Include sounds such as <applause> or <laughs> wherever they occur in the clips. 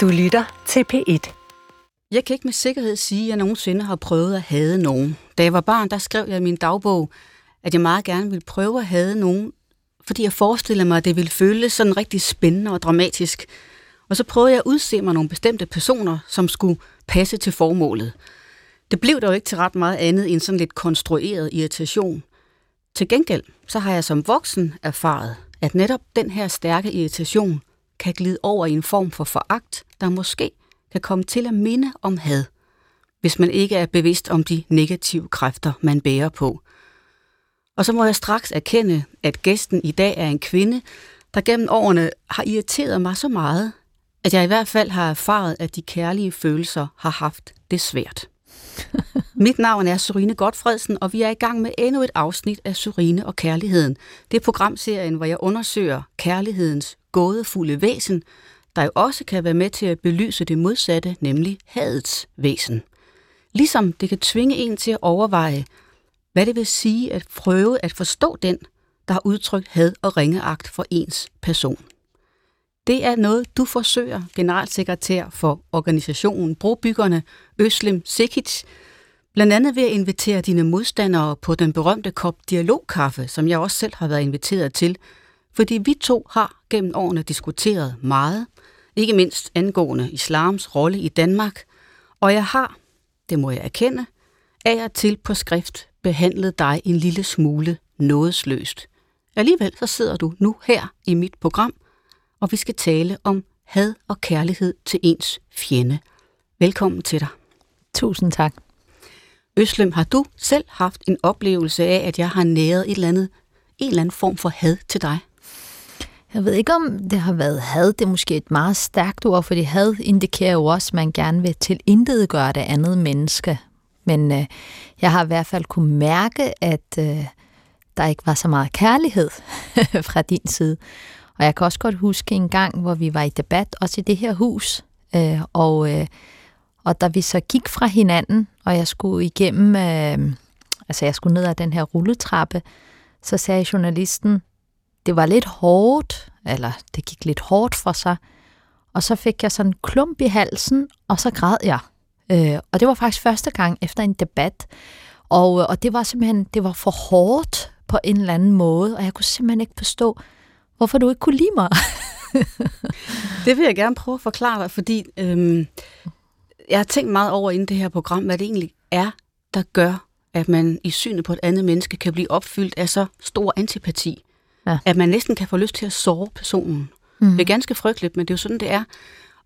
Du lytter til P1. Jeg kan ikke med sikkerhed sige, at jeg nogensinde har prøvet at hade nogen. Da jeg var barn, der skrev jeg i min dagbog, at jeg meget gerne ville prøve at hade nogen, fordi jeg forestillede mig, at det ville føles sådan rigtig spændende og dramatisk. Og så prøvede jeg at udse mig nogle bestemte personer, som skulle passe til formålet. Det blev dog ikke til ret meget andet end sådan lidt konstrueret irritation. Til gengæld, så har jeg som voksen erfaret, at netop den her stærke irritation kan glide over i en form for foragt, der måske kan komme til at minde om had, hvis man ikke er bevidst om de negative kræfter, man bærer på. Og så må jeg straks erkende, at gæsten i dag er en kvinde, der gennem årene har irriteret mig så meget, at jeg i hvert fald har erfaret, at de kærlige følelser har haft det svært. <laughs> Mit navn er Sorine Godfredsen, og vi er i gang med endnu et afsnit af Sorine og Kærligheden. Det er programserien, hvor jeg undersøger kærlighedens gådefulde væsen, der jo også kan være med til at belyse det modsatte, nemlig hadets væsen. Ligesom det kan tvinge en til at overveje, hvad det vil sige at prøve at forstå den, der har udtrykt had og ringeagt for ens person. Det er noget, du forsøger, generalsekretær for organisationen Brobyggerne, Øslem Sikic, blandt andet ved at invitere dine modstandere på den berømte kop dialogkaffe, som jeg også selv har været inviteret til, fordi vi to har gennem årene diskuteret meget, ikke mindst angående islams rolle i Danmark, og jeg har, det må jeg erkende, af og til på skrift behandlet dig en lille smule nådesløst. Alligevel så sidder du nu her i mit program, og vi skal tale om had og kærlighed til ens fjende. Velkommen til dig. Tusind tak. Øslem, har du selv haft en oplevelse af, at jeg har næret et eller andet, en eller anden form for had til dig? Jeg ved ikke, om det har været had. Det er måske et meget stærkt ord, fordi had indikerer jo også, at man gerne vil til intet gøre det andet menneske. Men øh, jeg har i hvert fald kunne mærke, at øh, der ikke var så meget kærlighed <laughs> fra din side. Og jeg kan også godt huske en gang, hvor vi var i debat, også i det her hus, øh, og, øh, og da vi så gik fra hinanden, og jeg skulle igennem, øh, altså jeg skulle ned ad den her rulletrappe, så sagde journalisten, det var lidt hårdt, eller det gik lidt hårdt for sig, og så fik jeg sådan en klump i halsen, og så græd jeg. Øh, og det var faktisk første gang efter en debat, og, øh, og det var simpelthen, det var for hårdt på en eller anden måde, og jeg kunne simpelthen ikke forstå, hvorfor du ikke kunne lide mig. <laughs> det vil jeg gerne prøve at forklare dig, fordi øhm, jeg har tænkt meget over inden det her program, hvad det egentlig er, der gør, at man i synet på et andet menneske kan blive opfyldt af så stor antipati, ja. at man næsten kan få lyst til at såre personen. Mm. Det er ganske frygteligt, men det er jo sådan, det er.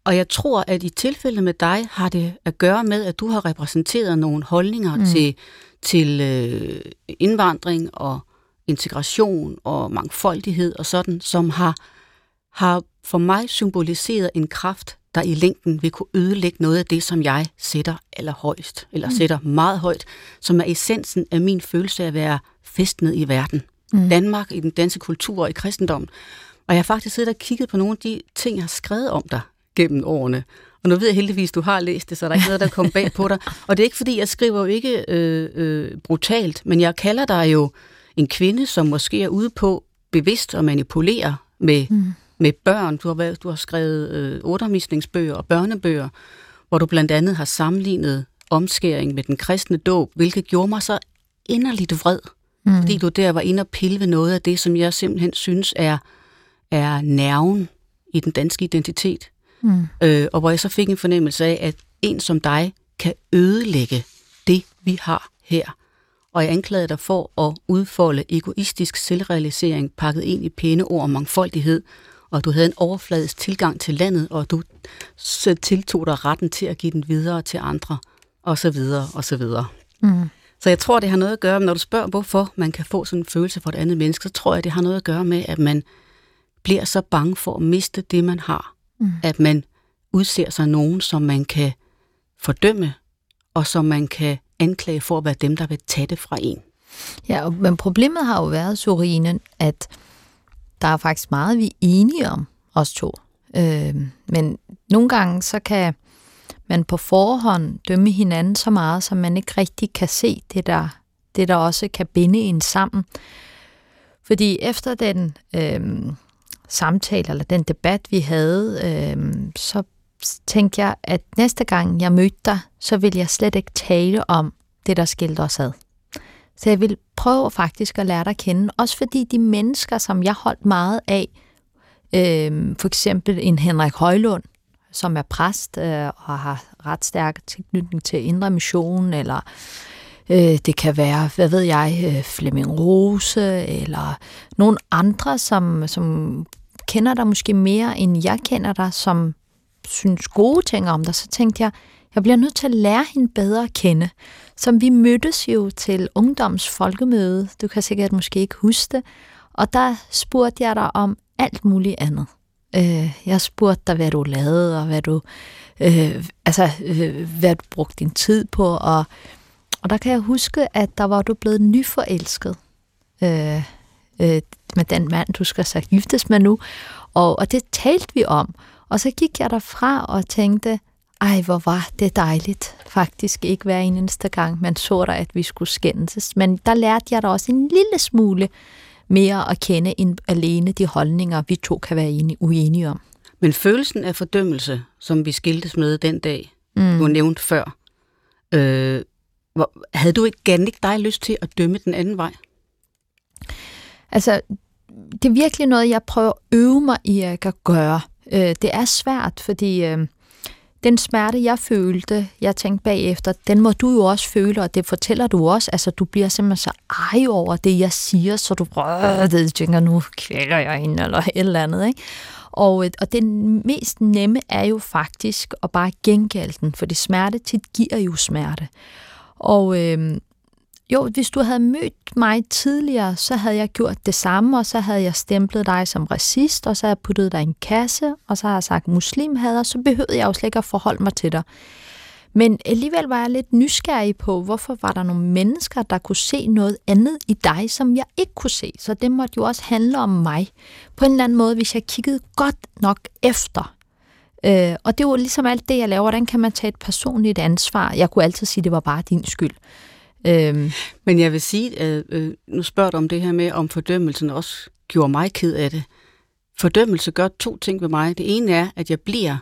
Og jeg tror, at i tilfælde med dig har det at gøre med, at du har repræsenteret nogle holdninger mm. til, til øh, indvandring og integration og mangfoldighed og sådan, som har, har for mig symboliseret en kraft, der i længden vil kunne ødelægge noget af det, som jeg sætter allerhøjst, eller mm. sætter meget højt, som er essensen af min følelse af at være festnet i verden. Mm. Danmark, i den danske kultur og i kristendommen. Og jeg har faktisk siddet og kigget på nogle af de ting, jeg har skrevet om dig gennem årene. Og nu ved jeg heldigvis, at du har læst det, så der er ikke noget, der kommer bag på dig. <laughs> Og det er ikke, fordi jeg skriver jo ikke øh, øh, brutalt, men jeg kalder dig jo en kvinde, som måske er ude på bevidst at manipulere med, mm. med børn. Du har, været, du har skrevet øh, undervisningsbøger og børnebøger, hvor du blandt andet har sammenlignet omskæring med den kristne dåb, hvilket gjorde mig så inderligt vred. Mm. Fordi du der var inde og pille ved noget af det, som jeg simpelthen synes er, er nerven i den danske identitet. Mm. Øh, og hvor jeg så fik en fornemmelse af, at en som dig kan ødelægge det, vi har her og jeg anklagede dig for at udfolde egoistisk selvrealisering pakket ind i pæne ord om mangfoldighed, og du havde en overfladisk tilgang til landet, og du tiltog dig retten til at give den videre til andre, og så videre, og så videre. Mm. Så jeg tror, det har noget at gøre med, når du spørger, hvorfor man kan få sådan en følelse for et andet menneske, så tror jeg, det har noget at gøre med, at man bliver så bange for at miste det, man har. Mm. At man udser sig nogen, som man kan fordømme, og som man kan anklage for at være dem, der vil tage det fra en. Ja, men problemet har jo været, Sorine, at der er faktisk meget, vi er enige om, os to. Øh, men nogle gange, så kan man på forhånd dømme hinanden så meget, så man ikke rigtig kan se det, der, det der også kan binde en sammen. Fordi efter den øh, samtale, eller den debat, vi havde, øh, så, tænkte jeg, at næste gang jeg mødte dig, så vil jeg slet ikke tale om det, der skilte os ad. Så jeg vil prøve faktisk at lære dig at kende, også fordi de mennesker, som jeg holdt meget af, øh, for eksempel en Henrik Højlund, som er præst øh, og har ret stærk tilknytning til Indre Mission, eller øh, det kan være, hvad ved jeg, øh, Flemming Rose, eller nogle andre, som, som kender dig måske mere, end jeg kender dig, som synes gode ting om dig, så tænkte jeg, jeg bliver nødt til at lære hende bedre at kende. Som vi mødtes jo til ungdoms folkemøde, du kan sikkert måske ikke huske det, og der spurgte jeg dig om alt muligt andet. Øh, jeg spurgte dig, hvad du lavede, og hvad du, øh, altså, øh, hvad du brugte din tid på, og, og der kan jeg huske, at der var du blevet nyforelsket øh, øh, med den mand, du skal så giftes med nu, og, og det talte vi om, og så gik jeg derfra og tænkte, ej, hvor var det dejligt. Faktisk ikke hver eneste gang, man så dig, at vi skulle skændes. Men der lærte jeg da også en lille smule mere at kende end alene de holdninger, vi to kan være enige, uenige om. Men følelsen af fordømmelse, som vi skiltes med den dag, mm. du nævnt før, øh, hvor, havde du ikke ikke dig lyst til at dømme den anden vej? Altså, det er virkelig noget, jeg prøver at øve mig i at gøre. Øh, det er svært, fordi øh, den smerte, jeg følte, jeg tænkte bagefter, den må du jo også føle, og det fortæller du også. Altså, du bliver simpelthen så ej over det, jeg siger, så du rødder tænker, nu kvæler jeg hende, eller et eller andet, ikke? Og, øh, og det mest nemme er jo faktisk at bare gengælde den, for det smerte tit giver jo smerte. Og øh, jo, hvis du havde mødt mig tidligere, så havde jeg gjort det samme, og så havde jeg stemplet dig som racist, og så havde jeg puttet dig i en kasse, og så har jeg sagt muslimhader, så behøvede jeg jo slet ikke at forholde mig til dig. Men alligevel var jeg lidt nysgerrig på, hvorfor var der nogle mennesker, der kunne se noget andet i dig, som jeg ikke kunne se. Så det måtte jo også handle om mig. På en eller anden måde, hvis jeg kiggede godt nok efter. Øh, og det var ligesom alt det, jeg laver. Hvordan kan man tage et personligt ansvar? Jeg kunne altid sige, at det var bare din skyld. Øhm. Men jeg vil sige, at øh, nu spørger du om det her med, om fordømmelsen også gjorde mig ked af det. Fordømmelse gør to ting ved mig. Det ene er, at jeg bliver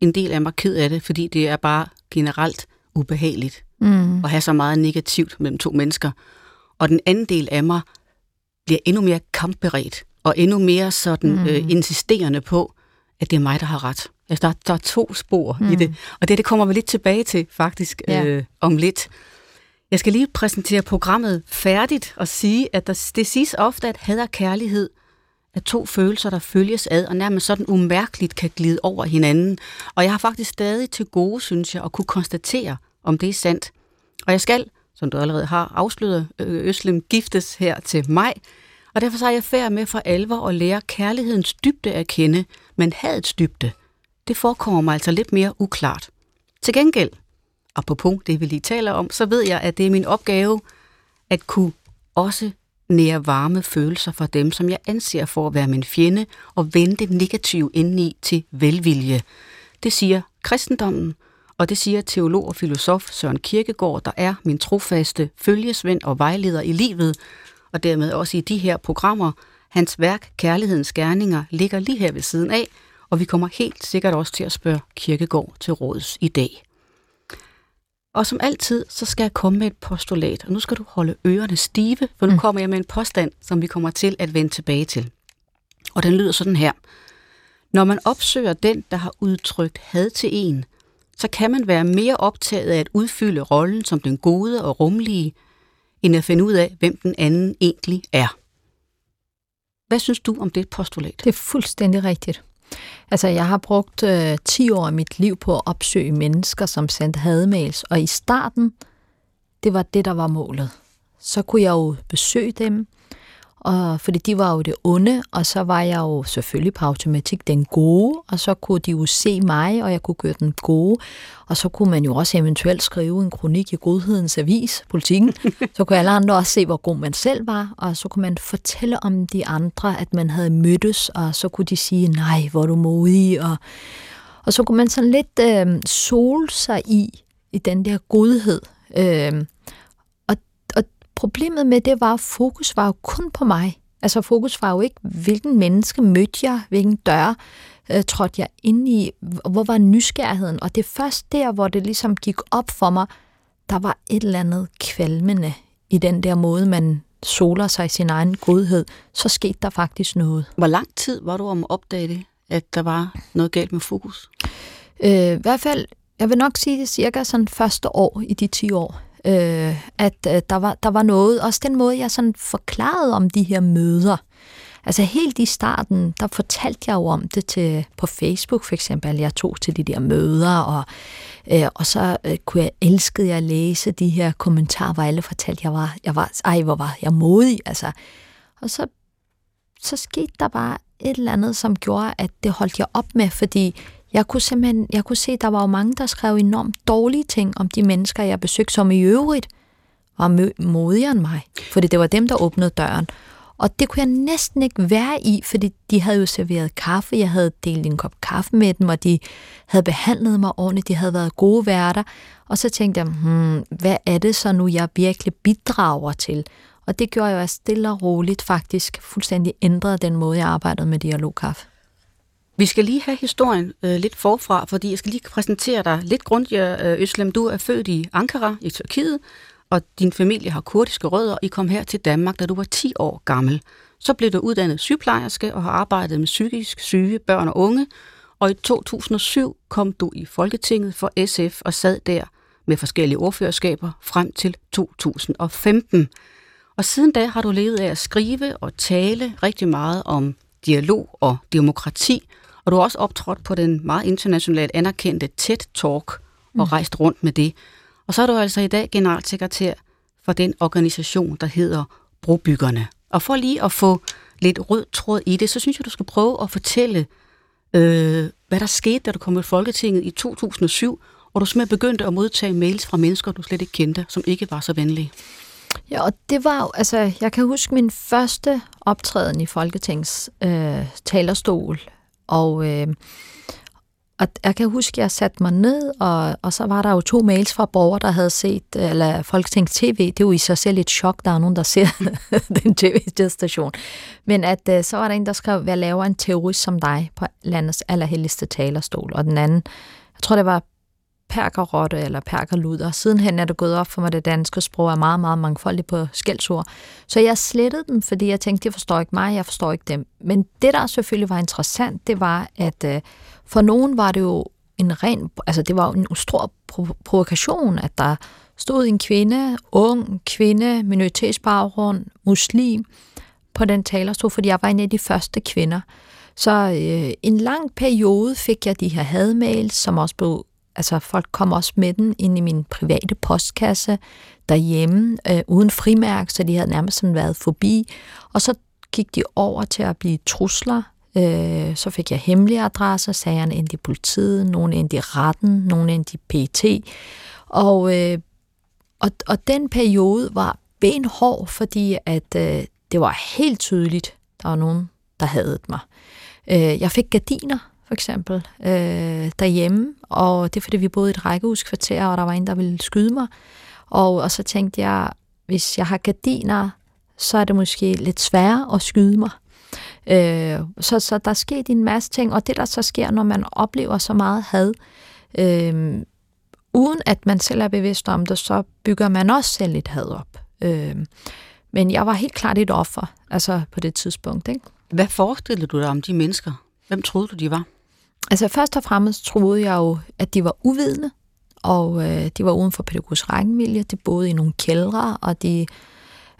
en del af mig ked af det, fordi det er bare generelt ubehageligt mm. at have så meget negativt mellem to mennesker. Og den anden del af mig bliver endnu mere kampberedt, og endnu mere sådan mm. øh, insisterende på, at det er mig, der har ret. Altså, der, der er to spor mm. i det. Og det, det kommer vi lidt tilbage til, faktisk, ja. øh, om lidt. Jeg skal lige præsentere programmet færdigt og sige, at der, det siges ofte, at had og kærlighed er to følelser, der følges ad, og nærmest sådan umærkeligt kan glide over hinanden. Og jeg har faktisk stadig til gode, synes jeg, at kunne konstatere, om det er sandt. Og jeg skal, som du allerede har afsløret, øh, Øslem giftes her til mig, og derfor så er jeg færd med for alvor at lære kærlighedens dybde at kende, men hadets dybde, det forekommer mig altså lidt mere uklart. Til gengæld apropos det, vi lige taler om, så ved jeg, at det er min opgave at kunne også nære varme følelser for dem, som jeg anser for at være min fjende, og vende det negative indeni til velvilje. Det siger kristendommen, og det siger teolog og filosof Søren Kirkegaard, der er min trofaste følgesvend og vejleder i livet, og dermed også i de her programmer. Hans værk, Kærlighedens Gerninger, ligger lige her ved siden af, og vi kommer helt sikkert også til at spørge Kirkegaard til råds i dag. Og som altid, så skal jeg komme med et postulat, og nu skal du holde ørerne stive, for nu mm. kommer jeg med en påstand, som vi kommer til at vende tilbage til. Og den lyder sådan her. Når man opsøger den, der har udtrykt had til en, så kan man være mere optaget af at udfylde rollen som den gode og rumlige, end at finde ud af, hvem den anden egentlig er. Hvad synes du om det postulat? Det er fuldstændig rigtigt. Altså, jeg har brugt øh, 10 år af mit liv på at opsøge mennesker, som sendte hademails, og i starten, det var det, der var målet. Så kunne jeg jo besøge dem, og, fordi de var jo det onde, og så var jeg jo selvfølgelig på automatik den gode, og så kunne de jo se mig, og jeg kunne gøre den gode, og så kunne man jo også eventuelt skrive en kronik i Godhedens Avis, politikken, <laughs> så kunne alle andre også se, hvor god man selv var, og så kunne man fortælle om de andre, at man havde mødtes, og så kunne de sige, nej, hvor du modig, og, og så kunne man sådan lidt øh, sole sig i, i den der godhed. Øh, Problemet med det var, at fokus var jo kun på mig. Altså fokus var jo ikke, hvilken menneske mødte jeg, hvilken dør øh, trådte jeg ind i, hvor var nysgerrigheden, og det er først der, hvor det ligesom gik op for mig, der var et eller andet kvalmende i den der måde, man soler sig i sin egen godhed, så skete der faktisk noget. Hvor lang tid var du om at opdage det, at der var noget galt med fokus? Øh, I hvert fald, jeg vil nok sige det cirka sådan første år i de 10 år, øh, at øh, der, var, der var noget, også den måde, jeg sådan forklarede om de her møder. Altså helt i starten, der fortalte jeg jo om det til, på Facebook for eksempel. Jeg tog til de der møder, og, øh, og så øh, kunne jeg elskede jeg at læse de her kommentarer, hvor alle fortalte, jeg var, jeg var, ej, hvor var jeg modig. Altså. Og så, så skete der bare et eller andet, som gjorde, at det holdt jeg op med, fordi jeg kunne simpelthen, jeg kunne se, at der var jo mange, der skrev enormt dårlige ting om de mennesker, jeg besøgte, som i øvrigt var modigere end mig. Fordi det var dem, der åbnede døren. Og det kunne jeg næsten ikke være i, fordi de havde jo serveret kaffe. Jeg havde delt en kop kaffe med dem, og de havde behandlet mig ordentligt. De havde været gode værter. Og så tænkte jeg, hmm, hvad er det så nu, jeg virkelig bidrager til? Og det gjorde jeg stille og roligt faktisk fuldstændig ændrede den måde, jeg arbejdede med dialogkaffe. Vi skal lige have historien øh, lidt forfra, fordi jeg skal lige præsentere dig lidt grundigere. Øh, Øslem, du er født i Ankara i Tyrkiet, og din familie har kurdiske rødder. I kom her til Danmark, da du var 10 år gammel. Så blev du uddannet sygeplejerske og har arbejdet med psykisk syge børn og unge. Og i 2007 kom du i Folketinget for SF og sad der med forskellige ordførerskaber frem til 2015. Og siden da har du levet af at skrive og tale rigtig meget om dialog og demokrati, og du har også optrådt på den meget internationalt anerkendte TED Talk og mm. rejst rundt med det. Og så er du altså i dag generalsekretær for den organisation, der hedder Brobyggerne. Og for lige at få lidt rød tråd i det, så synes jeg, du skal prøve at fortælle, øh, hvad der skete, da du kom i Folketinget i 2007, og du simpelthen begyndte at modtage mails fra mennesker, du slet ikke kendte, som ikke var så venlige. Ja, og det var jo, altså, jeg kan huske min første optræden i Folketings øh, talerstol, og, øh, og jeg kan huske, at jeg satte mig ned, og, og så var der jo to mails fra borgere, der havde set, øh, eller Folketings TV, det er jo i sig selv et chok, der er nogen, der ser <laughs> den tv-station. Men at øh, så var der en, der skrev, hvad laver en terrorist som dig på landets allerhelligste talerstol, og den anden, jeg tror det var perkerrotte eller perkerluder. Sidenhen er det gået op for mig, at det danske sprog er meget, meget mangfoldigt på skældsord. Så jeg slettede dem, fordi jeg tænkte, de forstår ikke mig, jeg forstår ikke dem. Men det, der selvfølgelig var interessant, det var, at øh, for nogen var det jo en ren, altså det var en stor provokation, at der stod en kvinde, ung kvinde, minoritetsbaggrund, muslim, på den talerstol, fordi jeg var en af de første kvinder. Så øh, en lang periode fik jeg de her hadmails, som også blev altså folk kom også med den ind i min private postkasse derhjemme, øh, uden frimærk, så de havde nærmest sådan været forbi. Og så gik de over til at blive trusler. Øh, så fik jeg hemmelige adresser, sagerne endte i politiet, nogle endte i retten, nogle endte i PT. Og, øh, og, og den periode var benhård, fordi at øh, det var helt tydeligt, der var nogen, der havde mig. Øh, jeg fik gardiner for eksempel, øh, derhjemme, og det er fordi, vi boede i et rækkehuskvarter, og der var en, der ville skyde mig. Og, og så tænkte jeg, hvis jeg har gardiner, så er det måske lidt sværere at skyde mig. Øh, så, så der sker en masse ting, og det der så sker, når man oplever så meget had, øh, uden at man selv er bevidst om det, så bygger man også selv et had op. Øh, men jeg var helt klart et offer, altså på det tidspunkt. Ikke? Hvad forestillede du dig om de mennesker? Hvem troede du, de var? Altså først og fremmest troede jeg jo, at de var uvidende, og øh, de var uden for pædagogisk rækkevilje. De boede i nogle kældre, og de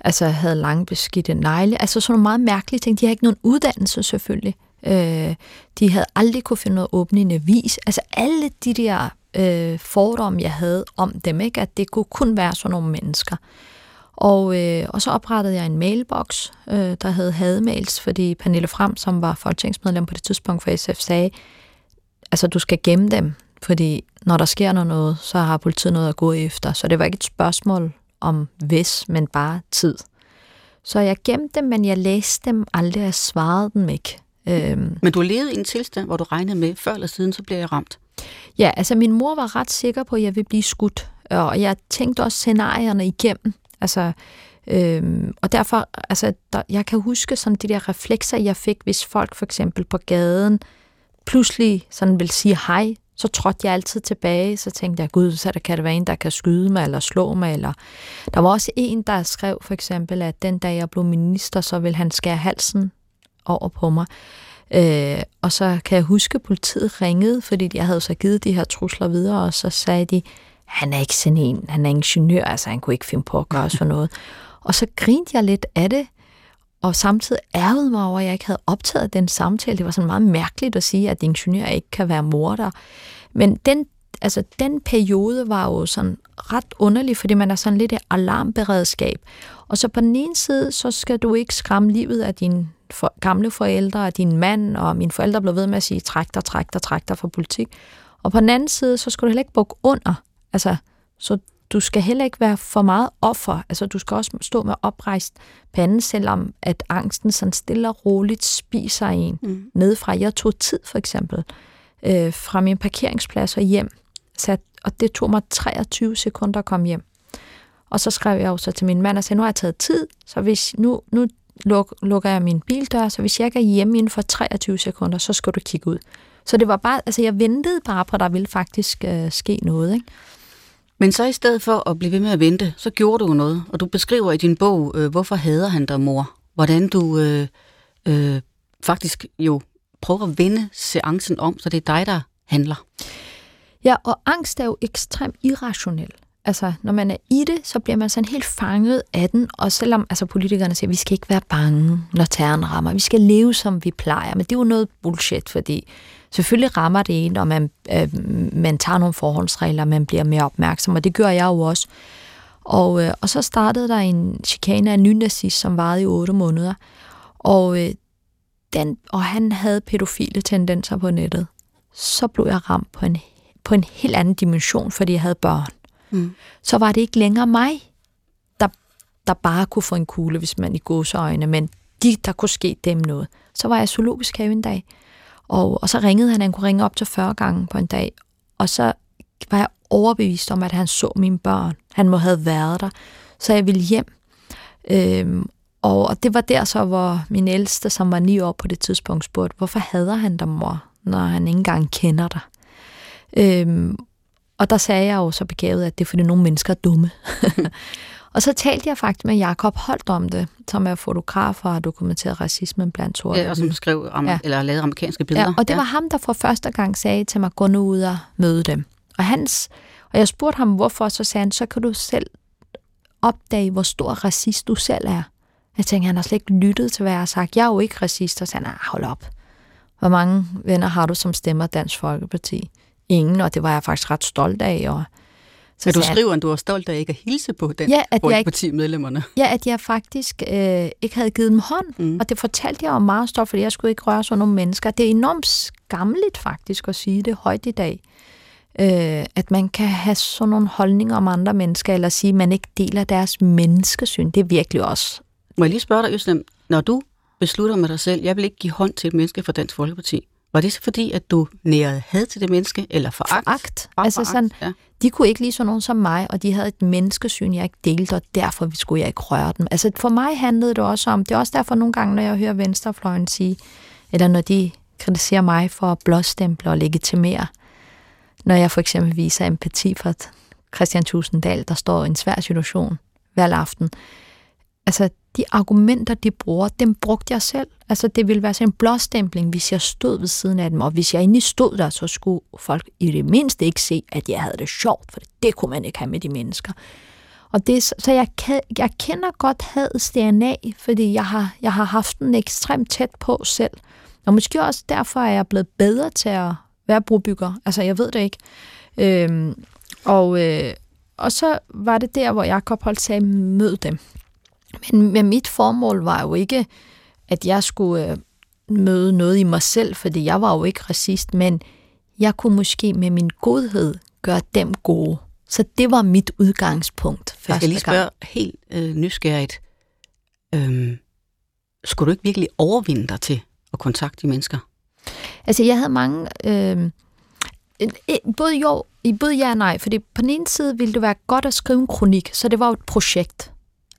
altså, havde lange beskidte negle. Altså sådan nogle meget mærkelige ting. De havde ikke nogen uddannelse selvfølgelig. Øh, de havde aldrig kunne finde noget åbnende vis. Altså alle de der øh, fordomme, jeg havde om dem, ikke? at det kunne kun være sådan nogle mennesker. Og, øh, og så oprettede jeg en mailbox, øh, der hed hademails, fordi Pernille Frem, som var folketingsmedlem på det tidspunkt for SF, sagde, altså du skal gemme dem, fordi når der sker noget, så har politiet noget at gå efter. Så det var ikke et spørgsmål om hvis, men bare tid. Så jeg gemte dem, men jeg læste dem aldrig, jeg svarede dem ikke. Øhm. Men du levede i en tilstand, hvor du regnede med, før eller siden, så bliver jeg ramt. Ja, altså min mor var ret sikker på, at jeg ville blive skudt. Og jeg tænkte også scenarierne igennem. Altså, øhm, og derfor, altså, der, jeg kan huske sådan de der reflekser, jeg fik, hvis folk for eksempel på gaden pludselig sådan vil sige hej, så trådte jeg altid tilbage, så tænkte jeg, gud, så der kan det være en, der kan skyde mig eller slå mig. Eller... Der var også en, der skrev for eksempel, at den dag jeg blev minister, så vil han skære halsen over på mig. Øh, og så kan jeg huske, at politiet ringede, fordi jeg havde så givet de her trusler videre, og så sagde de, han er ikke sådan en, han er ingeniør, altså han kunne ikke finde på at gøre sådan noget. Og så grinte jeg lidt af det, og samtidig ærgede mig over, at jeg ikke havde optaget den samtale. Det var sådan meget mærkeligt at sige, at ingeniør ikke kan være morder. Men den, altså, den periode var jo sådan ret underlig, fordi man er sådan lidt et alarmberedskab. Og så på den ene side, så skal du ikke skræmme livet af dine for, gamle forældre, og din mand, og mine forældre blev ved med at sige, træk dig, træk dig, træk dig fra politik. Og på den anden side, så skal du heller ikke bukke under. Altså, så du skal heller ikke være for meget offer. Altså, du skal også stå med oprejst pande, selvom at angsten sådan stille og roligt spiser en mm. nedefra. Jeg tog tid, for eksempel, øh, fra min parkeringsplads og hjem. Sat, og det tog mig 23 sekunder at komme hjem. Og så skrev jeg jo så til min mand og sagde, nu har jeg taget tid, så hvis nu, nu luk, lukker jeg min bildør, så hvis jeg ikke er hjemme inden for 23 sekunder, så skal du kigge ud. Så det var bare, altså jeg ventede bare på, at der ville faktisk øh, ske noget, ikke? Men så i stedet for at blive ved med at vente, så gjorde du noget, og du beskriver i din bog, øh, hvorfor hader han dig, mor? Hvordan du øh, øh, faktisk jo prøver at vende seancen om, så det er dig, der handler. Ja, og angst er jo ekstremt irrationel. Altså, når man er i det, så bliver man sådan helt fanget af den, og selvom altså, politikerne siger, at vi skal ikke være bange, når terren rammer, vi skal leve, som vi plejer, men det er jo noget bullshit, fordi selvfølgelig rammer det en, og man, øh, man tager nogle forholdsregler, man bliver mere opmærksom, og det gør jeg jo også. Og, øh, og så startede der en chikane af en nynazist, som varede i otte måneder, og, øh, den, og han havde pædofile tendenser på nettet. Så blev jeg ramt på en, på en helt anden dimension, fordi jeg havde børn mm. så var det ikke længere mig, der, der bare kunne få en kugle, hvis man i gåseøjne, men de, der kunne ske dem noget. Så var jeg zoologisk have en dag, og, og så ringede han, han kunne ringe op til 40 gange på en dag, og så var jeg overbevist om, at han så mine børn. Han må have været der, så jeg ville hjem. Øhm, og, og det var der så, hvor min ældste, som var ni år på det tidspunkt, spurgte, hvorfor hader han dig, mor, når han ikke engang kender dig? Øhm, og der sagde jeg jo så begavet, at det er fordi nogle mennesker er dumme. <laughs> og så talte jeg faktisk med Jakob Holt om det, som er fotograf og har dokumenteret racismen blandt sorte. Ja, og som skrev om, ja. eller lavede amerikanske billeder. Ja, og det ja. var ham, der for første gang sagde til mig, gå nu ud og møde dem. Og, hans, og jeg spurgte ham, hvorfor, så sagde han, så kan du selv opdage, hvor stor racist du selv er. Jeg tænkte, han har slet ikke lyttet til, hvad jeg har sagt. Jeg er jo ikke racist, og så sagde han, hold op. Hvor mange venner har du, som stemmer Dansk Folkeparti? ingen, og det var jeg faktisk ret stolt af. Og så ja, du skriver, at du var stolt af ikke at hilse på den ja, at jeg, medlemmerne. Ja, at jeg faktisk øh, ikke havde givet dem hånd, mm. og det fortalte jeg om meget stolt, fordi jeg skulle ikke røre sådan nogle mennesker. Det er enormt skamligt faktisk at sige det højt i dag, øh, at man kan have sådan nogle holdninger om andre mennesker, eller sige, at man ikke deler deres menneskesyn. Det er virkelig også. Må jeg lige spørge dig, Øslem, når du beslutter med dig selv, jeg vil ikke give hånd til et menneske fra Dansk Folkeparti, var det så fordi, at du nærede had til det menneske, eller foragt? Foragt. Altså foragt, sådan, ja. De kunne ikke lide sådan nogen som mig, og de havde et menneskesyn, jeg ikke delte, og derfor skulle jeg ikke røre dem. Altså for mig handlede det også om, det er også derfor nogle gange, når jeg hører venstrefløjen sige, eller når de kritiserer mig for at blåstemple og legitimere, når jeg for eksempel viser empati for Christian Tusinddal, der står i en svær situation hver aften. Altså, de argumenter, de bruger, dem brugte jeg selv. Altså, det ville være sådan en blåstempling, hvis jeg stod ved siden af dem, og hvis jeg egentlig stod der, så skulle folk i det mindste ikke se, at jeg havde det sjovt, for det kunne man ikke have med de mennesker. Og det, så jeg, jeg kender godt hadets DNA, fordi jeg har, jeg har haft den ekstremt tæt på selv. Og måske også derfor er jeg blevet bedre til at være brobygger. Altså, jeg ved det ikke. Øhm, og, øh, og så var det der, hvor Jacob holdt sagde, mød dem. Men, men mit formål var jo ikke, at jeg skulle øh, møde noget i mig selv, fordi jeg var jo ikke racist, men jeg kunne måske med min godhed gøre dem gode. Så det var mit udgangspunkt. Jeg skal lige spørge gang. helt øh, nysgerrigt. Øhm, skulle du ikke virkelig overvinde dig til at kontakte de mennesker? Altså, jeg havde mange... Øh, både jo, både ja og nej, fordi på den ene side ville det være godt at skrive en kronik, så det var jo et projekt.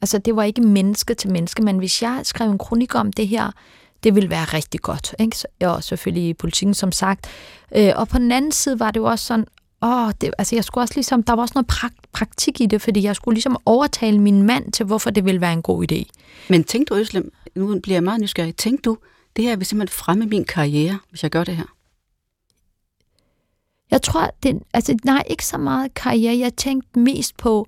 Altså, det var ikke menneske til menneske, men hvis jeg skrev en kronik om det her det ville være rigtig godt. Ikke? Og selvfølgelig i politikken, som sagt. Øh, og på den anden side var det jo også sådan, åh, det, altså jeg skulle også ligesom, der var også noget prakt, praktik i det, fordi jeg skulle ligesom overtale min mand til, hvorfor det ville være en god idé. Men tænkte du, Øslem, nu bliver jeg meget nysgerrig, tænkte du, det her vil simpelthen fremme min karriere, hvis jeg gør det her? Jeg tror, det, altså nej, ikke så meget karriere. Jeg tænkte mest på,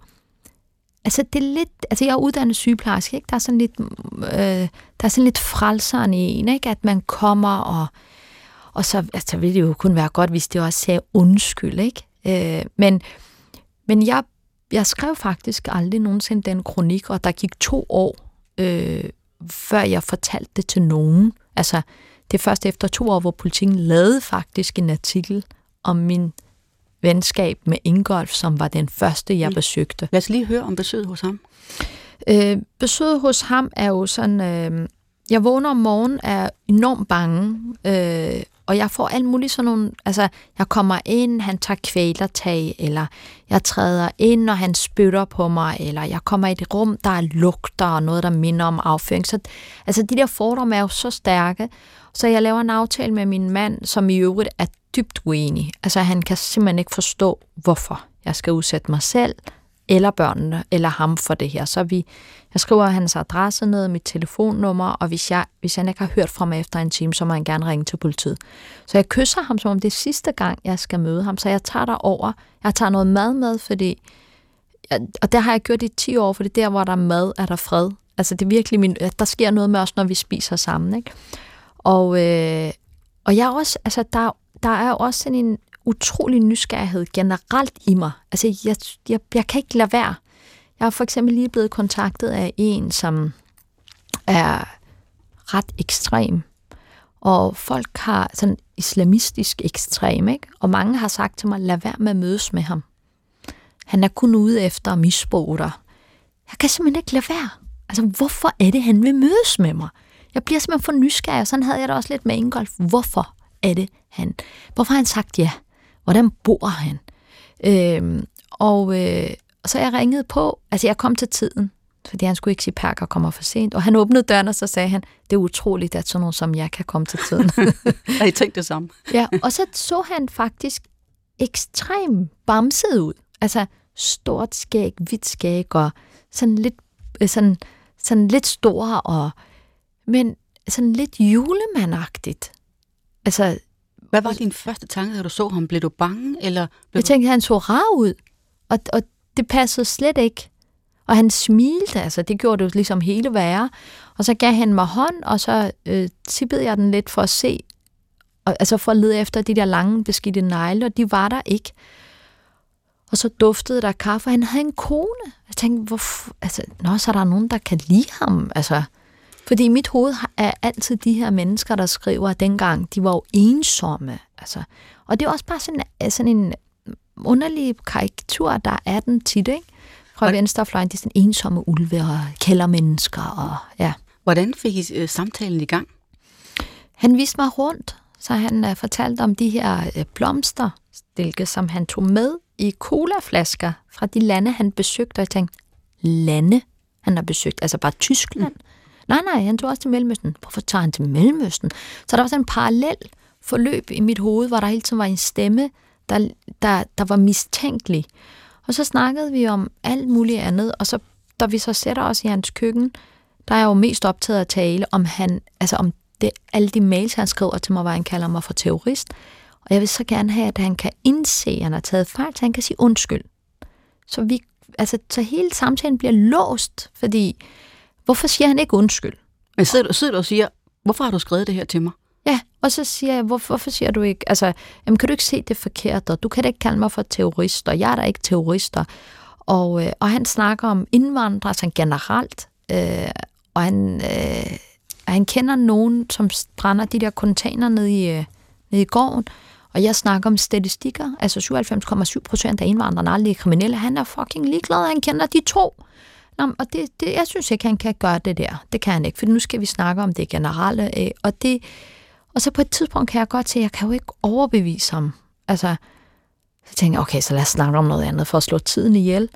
altså det er lidt, altså jeg er uddannet sygeplejerske, ikke? Der er sådan lidt, øh, der er sådan lidt frelseren i en, ikke? At man kommer og, og så altså, ville det jo kun være godt, hvis det også sagde undskyld, ikke? Øh, men, men jeg, jeg skrev faktisk aldrig nogensinde den kronik, og der gik to år, øh, før jeg fortalte det til nogen. Altså, det er først efter to år, hvor politikken lavede faktisk en artikel om min venskab med Ingolf, som var den første, jeg mm. besøgte. Lad os lige høre om besøget hos ham. Øh, besøget hos ham er jo sådan... Øh, jeg vågner om morgenen, er enormt bange, øh, og jeg får alt muligt sådan nogle... Altså, jeg kommer ind, han tager kvælertag, eller jeg træder ind, og han spytter på mig, eller jeg kommer i et rum, der er lugter, og noget, der minder om afføring. Så, altså, de der fordomme er jo så stærke, så jeg laver en aftale med min mand, som i øvrigt er dybt uenig. Altså han kan simpelthen ikke forstå, hvorfor jeg skal udsætte mig selv, eller børnene, eller ham for det her. Så vi, jeg skriver hans adresse ned, mit telefonnummer, og hvis jeg, hvis han ikke har hørt fra mig efter en time, så må han gerne ringe til politiet. Så jeg kysser ham, som om det er sidste gang, jeg skal møde ham. Så jeg tager der over. Jeg tager noget mad med, fordi... Og det har jeg gjort i 10 år, fordi der, hvor der er mad, er der fred. Altså det er virkelig min... Der sker noget med os, når vi spiser sammen, ikke? Og, øh, og jeg også, altså der, der er også sådan en utrolig nysgerrighed generelt i mig. Altså jeg, jeg, jeg kan ikke lade være. Jeg har for eksempel lige blevet kontaktet af en, som er ret ekstrem. Og folk har sådan islamistisk ekstrem, ikke? Og mange har sagt til mig, lad være med at mødes med ham. Han er kun ude efter at misbruge dig. Jeg kan simpelthen ikke lade være. Altså, hvorfor er det, han vil mødes med mig? Jeg bliver simpelthen for nysgerrig, sådan havde jeg det også lidt med Ingolf. Hvorfor er det han? Hvorfor har han sagt ja? Hvordan bor han? Øhm, og, øh, og så jeg ringede på, altså jeg kom til tiden, fordi han skulle ikke sige Perker kommer for sent. Og han åbnede døren, og så sagde han, det er utroligt, at sådan nogen som jeg kan komme til tiden. <laughs> Har I tænkt det samme? ja, og så så han faktisk ekstrem bamset ud. Altså stort skæg, hvidt skæg, og sådan lidt, øh, sådan, sådan lidt stor og men sådan lidt julemandagtigt. Altså, Hvad var din første tanke, da du så ham? Blev du bange? Eller blev jeg tænkte, at han så rar ud, og, og det passede slet ikke. Og han smilte, altså det gjorde det jo ligesom hele værre. Og så gav han mig hånd, og så øh, tippede jeg den lidt for at se, og, altså for at lede efter de der lange beskidte negle, og de var der ikke. Og så duftede der kaffe, og han havde en kone. Jeg tænkte, hvorfor, altså, nå, så er der nogen, der kan lide ham. Altså, fordi i mit hoved er altid de her mennesker, der skriver, at dengang de var jo ensomme. Altså. Og det er også bare sådan, sådan en underlig karikatur, der er den tit, ikke? Fra venstrefløjen, det er sådan ensomme ulve og kældermennesker. Og, ja. Hvordan fik I uh, samtalen i gang? Han viste mig rundt, så han uh, fortalte om de her uh, blomsterstilke, som han tog med i colaflasker fra de lande, han besøgte. Og jeg tænkte, lande han har besøgt? Altså bare Tyskland? Mm. Nej, nej, han tog også til Mellemøsten. Hvorfor tager han til Mellemøsten? Så der var sådan en parallel forløb i mit hoved, hvor der hele tiden var en stemme, der, der, der var mistænkelig. Og så snakkede vi om alt muligt andet, og så, da vi så sætter os i hans køkken, der er jeg jo mest optaget at tale om han, altså om det, alle de mails, han skriver til mig, hvor han kalder mig for terrorist. Og jeg vil så gerne have, at han kan indse, at han har taget fejl, så han kan sige undskyld. Så, vi, altså, så hele samtalen bliver låst, fordi Hvorfor siger han ikke undskyld? Men sidder sidder du og siger, hvorfor har du skrevet det her til mig? Ja, og så siger jeg, hvorfor, hvorfor siger du ikke, altså, jamen, kan du ikke se det forkert, og du kan da ikke kalde mig for terrorist, og jeg er da ikke terrorister. Og, øh, og han snakker om indvandrere sådan generelt, øh, og han, øh, han kender nogen, som brænder de der container ned i, øh, ned i gården, og jeg snakker om statistikker, altså 97,7 procent af indvandrerne aldrig er kriminelle. Han er fucking ligeglad, han kender de to. Nå, og det, det, jeg synes ikke, han kan gøre det der. Det kan han ikke, for nu skal vi snakke om det generelle. Øh, og, det, og så på et tidspunkt kan jeg godt se, at jeg kan jo ikke overbevise ham. Altså, så tænker jeg, okay, så lad os snakke om noget andet for at slå tiden ihjel.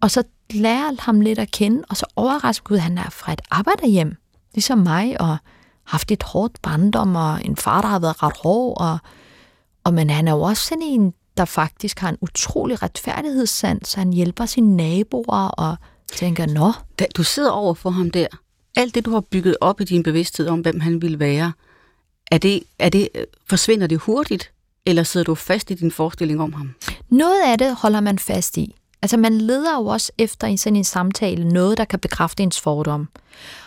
Og så lærer ham lidt at kende, og så overrasker Gud, at han er fra et arbejderhjem, ligesom mig, og, haft et hårdt barndom, og en far, der har været ret hård, og, og men han er jo også sådan en, der faktisk har en utrolig retfærdighedssans. Han hjælper sine naboer og tænker, nå. Da du sidder over for ham der, alt det, du har bygget op i din bevidsthed om, hvem han ville være, er det, er det, forsvinder det hurtigt, eller sidder du fast i din forestilling om ham? Noget af det holder man fast i. Altså man leder jo også efter i sådan en samtale noget, der kan bekræfte ens fordom.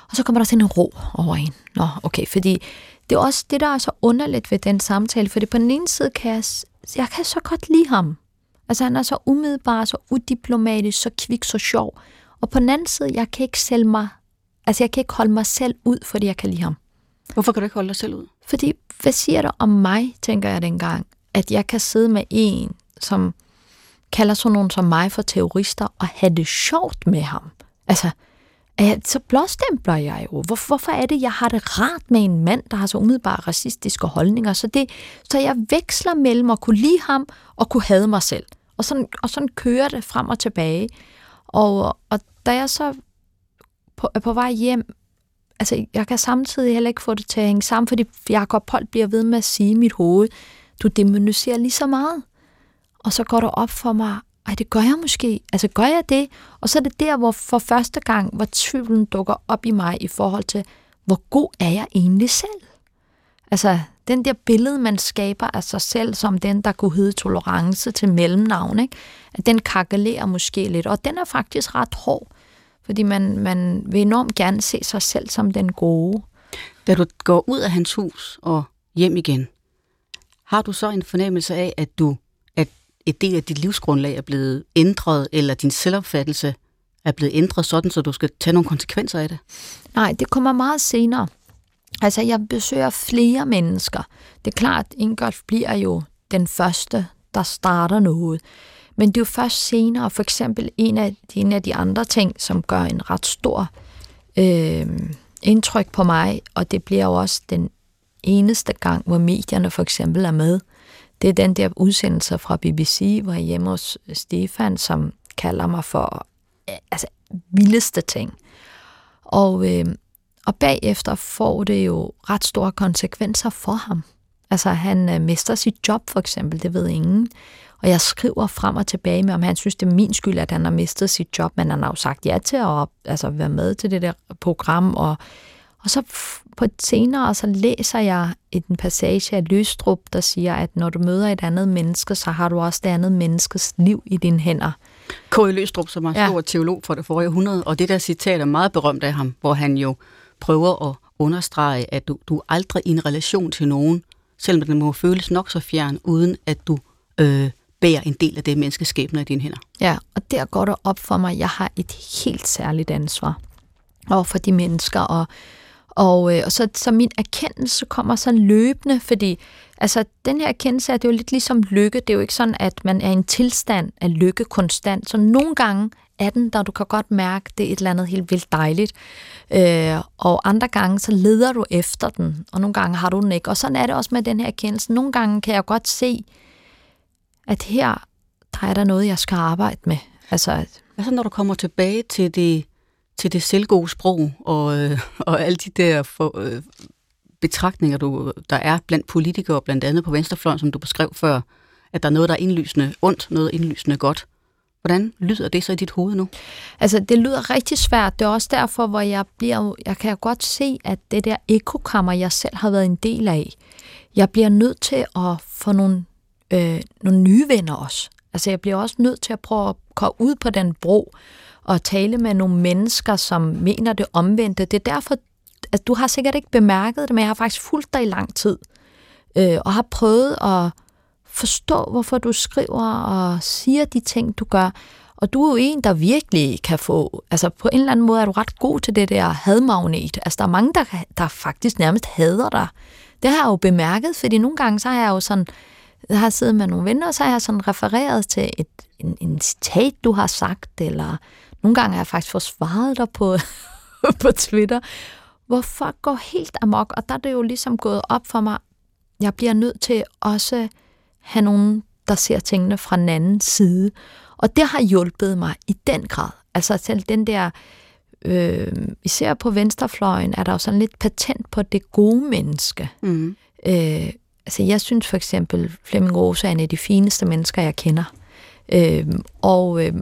Og så kommer der sådan en ro over en. Nå, okay, fordi det er også det, der er så underligt ved den samtale, fordi på den ene side kan jeg, jeg kan så godt lide ham. Altså han er så umiddelbar, så udiplomatisk, så kvik, så sjov. Og på den anden side, jeg kan ikke selv mig, altså jeg kan ikke holde mig selv ud, fordi jeg kan lide ham. Hvorfor kan du ikke holde dig selv ud? Fordi, hvad siger du om mig, tænker jeg dengang, at jeg kan sidde med en, som kalder sådan nogen som mig for terrorister, og have det sjovt med ham. Altså, så blåstempler jeg jo. Hvor, hvorfor er det, jeg har det rart med en mand, der har så umiddelbare racistiske holdninger? Så, det, så jeg veksler mellem at kunne lide ham og kunne hade mig selv. Og sådan, og sådan kører det frem og tilbage. Og, og da jeg så på, er på vej hjem, altså jeg kan samtidig heller ikke få det til at hænge sammen, fordi Jacob Holt bliver ved med at sige i mit hoved, du demoniserer lige så meget. Og så går det op for mig, ej, det gør jeg måske. Altså, gør jeg det? Og så er det der, hvor for første gang, hvor tvivlen dukker op i mig i forhold til, hvor god er jeg egentlig selv? Altså, den der billede, man skaber af sig selv, som den, der kunne hedde tolerance til mellemnavn, ikke? at den kakalerer måske lidt. Og den er faktisk ret hård, fordi man, man vil enormt gerne se sig selv som den gode. Da du går ud af hans hus og hjem igen, har du så en fornemmelse af, at du at et del af dit livsgrundlag er blevet ændret, eller din selvopfattelse er blevet ændret sådan, så du skal tage nogle konsekvenser af det? Nej, det kommer meget senere. Altså, jeg besøger flere mennesker. Det er klart, Ingolf bliver jo den første, der starter noget. Men det er jo først senere, for eksempel en af, en af de andre ting, som gør en ret stor øh, indtryk på mig, og det bliver jo også den eneste gang, hvor medierne for eksempel er med. Det er den der udsendelse fra BBC, hvor jeg hjemme hos Stefan, som kalder mig for altså, vildeste ting. Og, øh, og bagefter får det jo ret store konsekvenser for ham. Altså han øh, mister sit job for eksempel, det ved ingen. Og jeg skriver frem og tilbage med, om han synes, det er min skyld, at han har mistet sit job, men han har jo sagt ja til at altså, være med til det der program. Og, og så på et senere, så læser jeg en passage af Løstrup, der siger, at når du møder et andet menneske, så har du også det andet menneskes liv i dine hænder. K.E. Løstrup, som er en ja. stor teolog for det forrige århundrede, og det der citat er meget berømt af ham, hvor han jo prøver at understrege, at du, du er aldrig i en relation til nogen, selvom den må føles nok så fjern, uden at du øh, bærer en del af det menneskeskæbne i dine hænder. Ja, og der går det op for mig, at jeg har et helt særligt ansvar over for de mennesker, og, og, øh, og så, så min erkendelse kommer sådan løbende, fordi altså, den her erkendelse er det jo lidt ligesom lykke. Det er jo ikke sådan, at man er i en tilstand af lykke konstant. Så nogle gange er den, der du kan godt mærke, det er et eller andet helt vildt dejligt. Øh, og andre gange, så leder du efter den, og nogle gange har du den ikke. Og sådan er det også med den her erkendelse. Nogle gange kan jeg godt se, at her der er der noget, jeg skal arbejde med. Altså, Hvad så, når du kommer tilbage til det, til det selvgode sprog, og, øh, og alle de der for, øh, betragtninger, du, der er blandt politikere, blandt andet på venstrefløjen, som du beskrev før, at der er noget, der er indlysende ondt, noget indlysende godt. Hvordan lyder det så i dit hoved nu? Altså, det lyder rigtig svært. Det er også derfor, hvor jeg bliver... Jeg kan godt se, at det der ekokammer, jeg selv har været en del af, jeg bliver nødt til at få nogle, øh, nogle nye venner også. Altså, jeg bliver også nødt til at prøve at komme ud på den bro og tale med nogle mennesker, som mener det omvendte. Det er derfor, at du har sikkert ikke bemærket det, men jeg har faktisk fulgt dig i lang tid, øh, og har prøvet at forstå, hvorfor du skriver og siger de ting, du gør. Og du er jo en, der virkelig kan få, altså på en eller anden måde er du ret god til det der hadmagnet. Altså der er mange, der, der faktisk nærmest hader dig. Det har jeg jo bemærket, fordi nogle gange så har jeg jo sådan, jeg har siddet med nogle venner, og så har jeg sådan refereret til et, en, en citat, du har sagt, eller nogle gange har jeg faktisk forsvaret dig på, <laughs> på Twitter, hvor folk går helt amok, og der er det jo ligesom gået op for mig, jeg bliver nødt til også have nogen, der ser tingene fra den anden side. Og det har hjulpet mig i den grad. Altså selv den der øh, især på venstrefløjen, er der jo sådan lidt patent på det gode menneske. Mm. Øh, altså jeg synes for eksempel, Flemming Rose er en af de fineste mennesker, jeg kender. Øh, og, øh,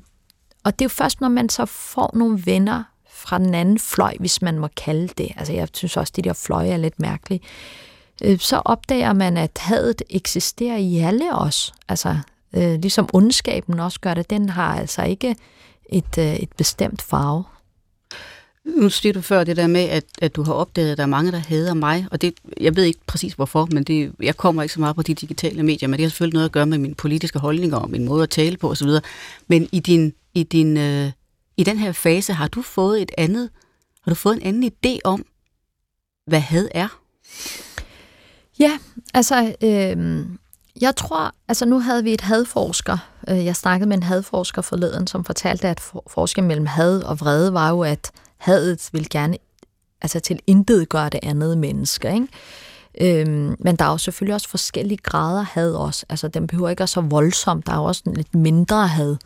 og det er jo først, når man så får nogle venner fra den anden fløj, hvis man må kalde det. Altså jeg synes også, at de der fløje er lidt mærkelige. Øh, så opdager man, at hadet eksisterer i alle os. Altså øh, ligesom ondskaben også gør det. Den har altså ikke et, øh, et bestemt farve. Nu siger du før det der med, at, at du har opdaget, at der er mange, der hader mig, og det, jeg ved ikke præcis hvorfor, men det, jeg kommer ikke så meget på de digitale medier, men det har selvfølgelig noget at gøre med mine politiske holdninger og min måde at tale på osv. Men i, din, i, din, øh, i den her fase, har du fået et andet, har du fået en anden idé om, hvad had er? Ja, altså, øh, jeg tror, altså nu havde vi et hadforsker, øh, jeg snakkede med en hadforsker forleden, som fortalte, at forskellen mellem had og vrede var jo, at hadet vil gerne altså til intet gøre det andet menneske. Ikke? Øhm, men der er jo selvfølgelig også forskellige grader had også. Altså, den behøver ikke at så voldsomt. Der er jo også lidt mindre had.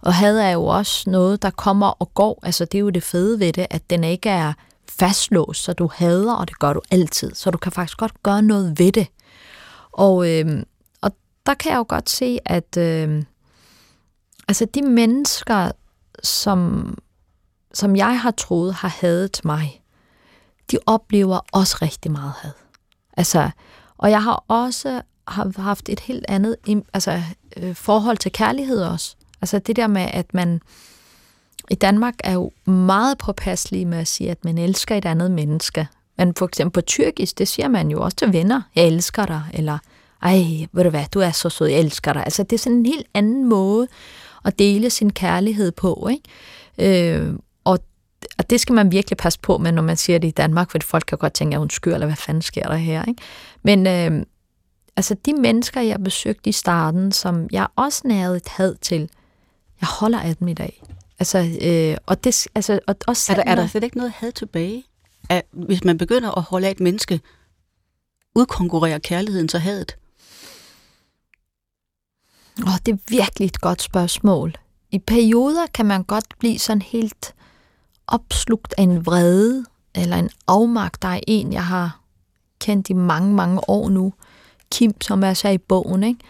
Og had er jo også noget, der kommer og går. Altså, det er jo det fede ved det, at den ikke er fastlåst, så du hader, og det gør du altid. Så du kan faktisk godt gøre noget ved det. Og, øh, og der kan jeg jo godt se, at øh, altså de mennesker, som som jeg har troet har hadet mig, de oplever også rigtig meget had. Altså, og jeg har også haft et helt andet altså, øh, forhold til kærlighed også. Altså det der med, at man i Danmark er jo meget påpasselige med at sige, at man elsker et andet menneske. Men for eksempel på tyrkisk, det siger man jo også til venner. Jeg elsker dig, eller ej, ved du hvad, du er så sød, jeg elsker dig. Altså det er sådan en helt anden måde at dele sin kærlighed på, ikke? Øh, og det skal man virkelig passe på med, når man siger det i Danmark, for folk kan godt tænke, at hun skyr, eller hvad fanden sker der her? Ikke? Men øh, altså de mennesker, jeg besøgte i starten, som jeg også nærede et had til, jeg holder af dem i dag. Altså, øh, og det, altså, og også er, der, er der slet ikke noget had tilbage? At, hvis man begynder at holde af et menneske, udkonkurrerer kærligheden så hadet? Åh, det er virkelig et godt spørgsmål. I perioder kan man godt blive sådan helt opslugt af en vrede eller en afmagt. Der er en, jeg har kendt i mange, mange år nu. Kim, som er så i bogen. Ikke?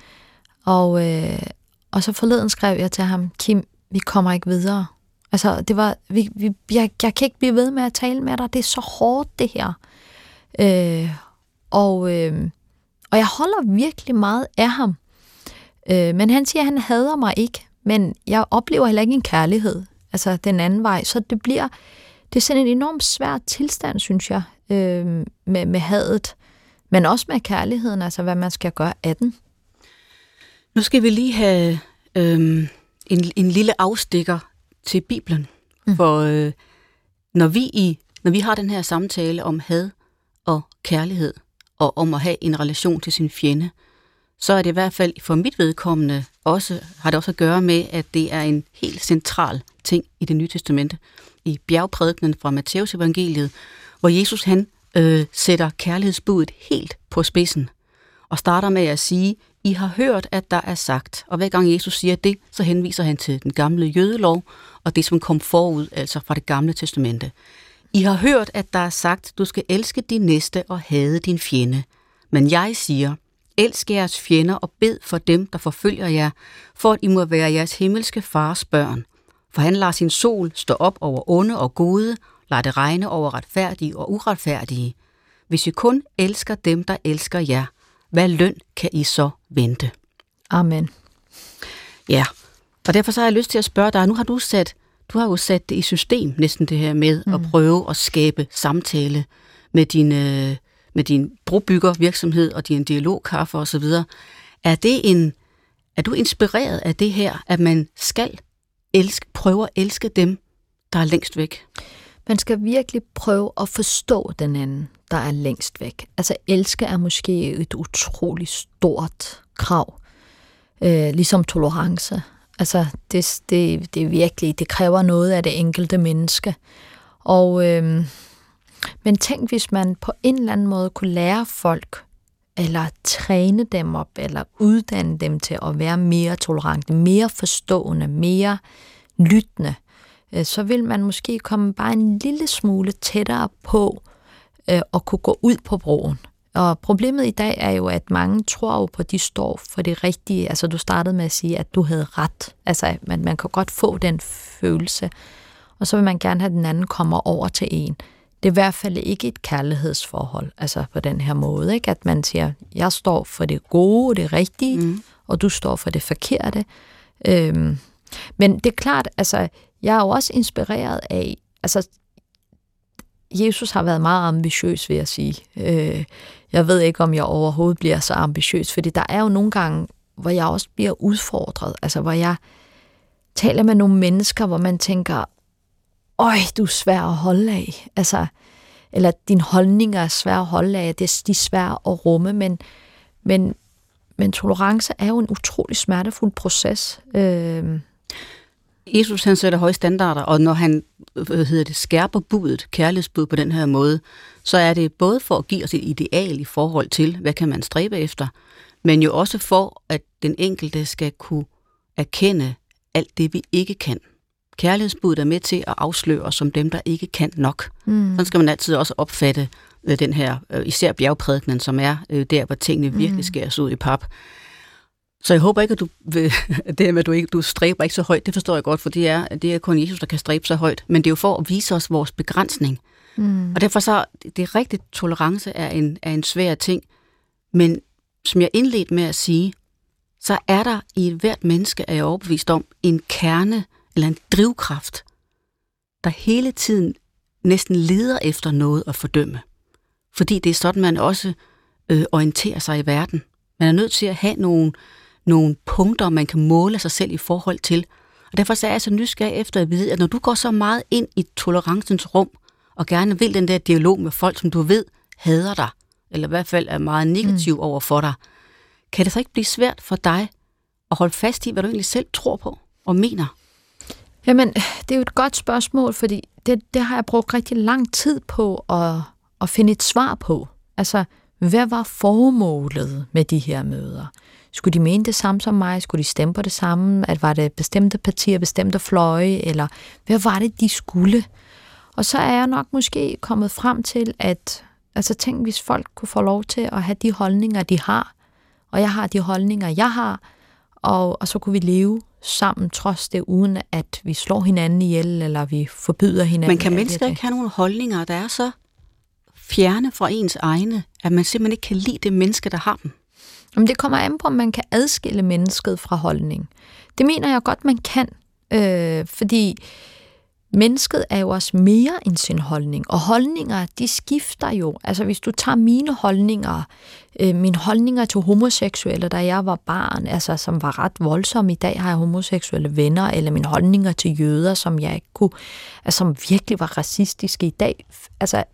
Og, øh, og så forleden skrev jeg til ham, Kim, vi kommer ikke videre. Altså, det var, vi, vi, jeg, jeg kan ikke blive ved med at tale med dig. Det er så hårdt, det her. Øh, og, øh, og jeg holder virkelig meget af ham. Øh, men han siger, at han hader mig ikke. Men jeg oplever heller ikke en kærlighed altså den anden vej. Så det bliver, det er sådan en enormt svær tilstand, synes jeg, øh, med, med hadet, men også med kærligheden, altså hvad man skal gøre af den. Nu skal vi lige have øh, en, en lille afstikker til Bibelen, mm. for øh, når vi i når vi har den her samtale om had og kærlighed, og om at have en relation til sin fjende, så er det i hvert fald for mit vedkommende også, har det også at gøre med, at det er en helt central ting i det nye testamente. I bjergprædikenen fra Matteus evangeliet, hvor Jesus han øh, sætter kærlighedsbudet helt på spidsen og starter med at sige, I har hørt, at der er sagt. Og hver gang Jesus siger det, så henviser han til den gamle jødelov og det, som kom forud, altså fra det gamle testamente. I har hørt, at der er sagt, du skal elske din næste og hade din fjende. Men jeg siger, elsk jeres fjender og bed for dem, der forfølger jer, for at I må være jeres himmelske fars børn for han lader sin sol stå op over onde og gode, lader det regne over retfærdige og uretfærdige. Hvis I kun elsker dem, der elsker jer, hvad løn kan I så vente? Amen. Ja, og derfor så har jeg lyst til at spørge dig, nu har du sat, du har jo sat det i system næsten det her med mm. at prøve at skabe samtale med din, øh, med din brobyggervirksomhed og din dialogkaffe osv. Er det en, er du inspireret af det her, at man skal elske, prøve at elske dem, der er længst væk. Man skal virkelig prøve at forstå den anden, der er længst væk. Altså elske er måske et utroligt stort krav. Øh, ligesom tolerance. Altså det, det, det er virkelig, det kræver noget af det enkelte menneske. Og, øh, men tænk, hvis man på en eller anden måde kunne lære folk, eller træne dem op, eller uddanne dem til at være mere tolerante, mere forstående, mere lyttende øh, så vil man måske komme bare en lille smule tættere på øh, at kunne gå ud på broen. Og problemet i dag er jo, at mange tror jo på, at de står for det rigtige. Altså, du startede med at sige, at du havde ret. Altså, man, man kan godt få den følelse. Og så vil man gerne have, at den anden kommer over til en. Det er i hvert fald ikke et kærlighedsforhold, altså på den her måde. Ikke? At man siger, jeg står for det gode, det rigtige, mm. og du står for det forkerte. Øhm, men det er klart, altså, jeg er jo også inspireret af, altså, Jesus har været meget ambitiøs, vil jeg sige. Øh, jeg ved ikke, om jeg overhovedet bliver så ambitiøs, fordi der er jo nogle gange, hvor jeg også bliver udfordret, altså hvor jeg taler med nogle mennesker, hvor man tænker, øj, du er svær at holde af. Altså, eller din holdninger er svær at holde af, det er, de er svære at rumme, men, men, men tolerance er jo en utrolig smertefuld proces. Øh, Jesus han sætter høje standarder, og når han hvad hedder det, skærper budet, kærlighedsbud på den her måde, så er det både for at give os et ideal i forhold til, hvad kan man stræbe efter, men jo også for, at den enkelte skal kunne erkende alt det, vi ikke kan. Kærlighedsbuddet er med til at afsløre os som dem, der ikke kan nok. Mm. Sådan skal man altid også opfatte øh, den her, øh, især bjergprædikenen, som er øh, der, hvor tingene virkelig mm. skæres ud i pap. Så jeg håber ikke, at du vil, <laughs> det med, at du, ikke, du stræber ikke så højt, det forstår jeg godt, for det er, det er kun Jesus, der kan stræbe så højt. Men det er jo for at vise os vores begrænsning. Mm. Og derfor så, det er rigtigt, tolerance er en, er en svær ting. Men som jeg indledte med at sige, så er der i hvert menneske, er jeg overbevist om, en kerne eller en drivkraft, der hele tiden næsten leder efter noget at fordømme. Fordi det er sådan, man også øh, orienterer sig i verden. Man er nødt til at have nogle, nogle punkter, man kan måle sig selv i forhold til. Og derfor så er jeg så nysgerrig efter at vide, at når du går så meget ind i tolerancens rum, og gerne vil den der dialog med folk, som du ved hader dig, eller i hvert fald er meget negativ mm. over for dig, kan det så ikke blive svært for dig at holde fast i, hvad du egentlig selv tror på og mener? Jamen, det er jo et godt spørgsmål, fordi det, det har jeg brugt rigtig lang tid på at, at finde et svar på. Altså, hvad var formålet med de her møder? Skulle de mene det samme som mig? Skulle de stemme på det samme? At var det bestemte partier, bestemte fløje? Eller hvad var det, de skulle? Og så er jeg nok måske kommet frem til, at altså tænk, hvis folk kunne få lov til at have de holdninger, de har, og jeg har de holdninger, jeg har, og, og så kunne vi leve sammen trods det, uden at vi slår hinanden ihjel, eller vi forbyder hinanden. Men kan mennesker ikke have nogle holdninger, der er så fjerne fra ens egne, at man simpelthen ikke kan lide det menneske, der har dem? Jamen, det kommer an på, om man kan adskille mennesket fra holdning. Det mener jeg godt, man kan, øh, fordi mennesket er jo også mere end sin holdning, og holdninger, de skifter jo. Altså hvis du tager mine holdninger, øh, mine holdninger til homoseksuelle, da jeg var barn, altså som var ret voldsomme, i dag har jeg homoseksuelle venner, eller mine holdninger til jøder, som jeg ikke kunne, altså som virkelig var racistiske i dag, altså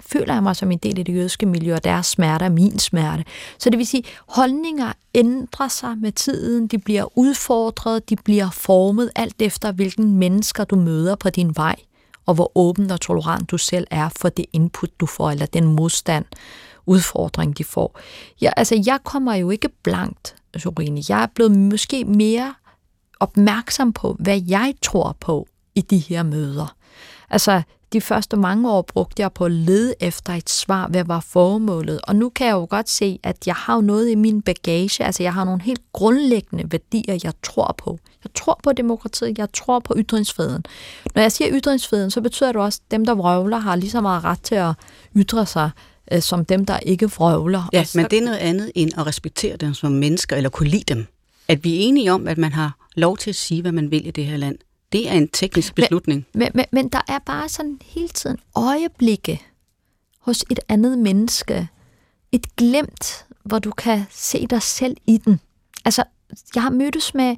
føler jeg mig som en del af det jødiske miljø, og deres smerte er min smerte. Så det vil sige, holdninger ændrer sig med tiden, de bliver udfordret, de bliver formet alt efter, hvilken mennesker du møder på din vej, og hvor åben og tolerant du selv er for det input, du får, eller den modstand, udfordring, de får. Ja, altså, jeg kommer jo ikke blankt, Sorine. Jeg er blevet måske mere opmærksom på, hvad jeg tror på i de her møder. Altså, de første mange år brugte jeg på at lede efter et svar, hvad var formålet. Og nu kan jeg jo godt se, at jeg har noget i min bagage, altså jeg har nogle helt grundlæggende værdier, jeg tror på. Jeg tror på demokratiet, jeg tror på ytringsfriheden. Når jeg siger ytringsfriheden, så betyder det også, at dem, der vrøvler, har lige så meget ret til at ytre sig, øh, som dem, der ikke vrøvler. Ja, så... men det er noget andet end at respektere dem som mennesker, eller kunne lide dem. At vi er enige om, at man har lov til at sige, hvad man vil i det her land. Det er en teknisk beslutning. Men, men, men der er bare sådan hele tiden øjeblikke hos et andet menneske. Et glemt, hvor du kan se dig selv i den. Altså, jeg har mødtes med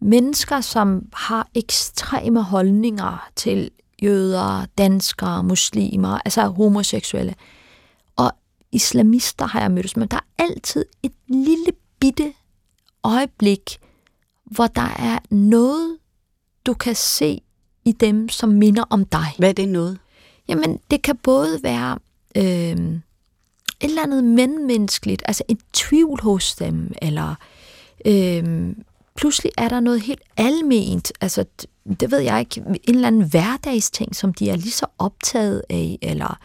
mennesker, som har ekstreme holdninger til jøder, danskere, muslimer, altså homoseksuelle. Og islamister har jeg mødtes med. Der er altid et lille bitte øjeblik, hvor der er noget, du kan se i dem, som minder om dig. Hvad er det noget? Jamen, det kan både være øh, et eller andet menneskeligt, altså en tvivl hos dem, eller øh, pludselig er der noget helt alment, altså det ved jeg ikke, en eller anden hverdagsting, som de er lige så optaget af, eller øh,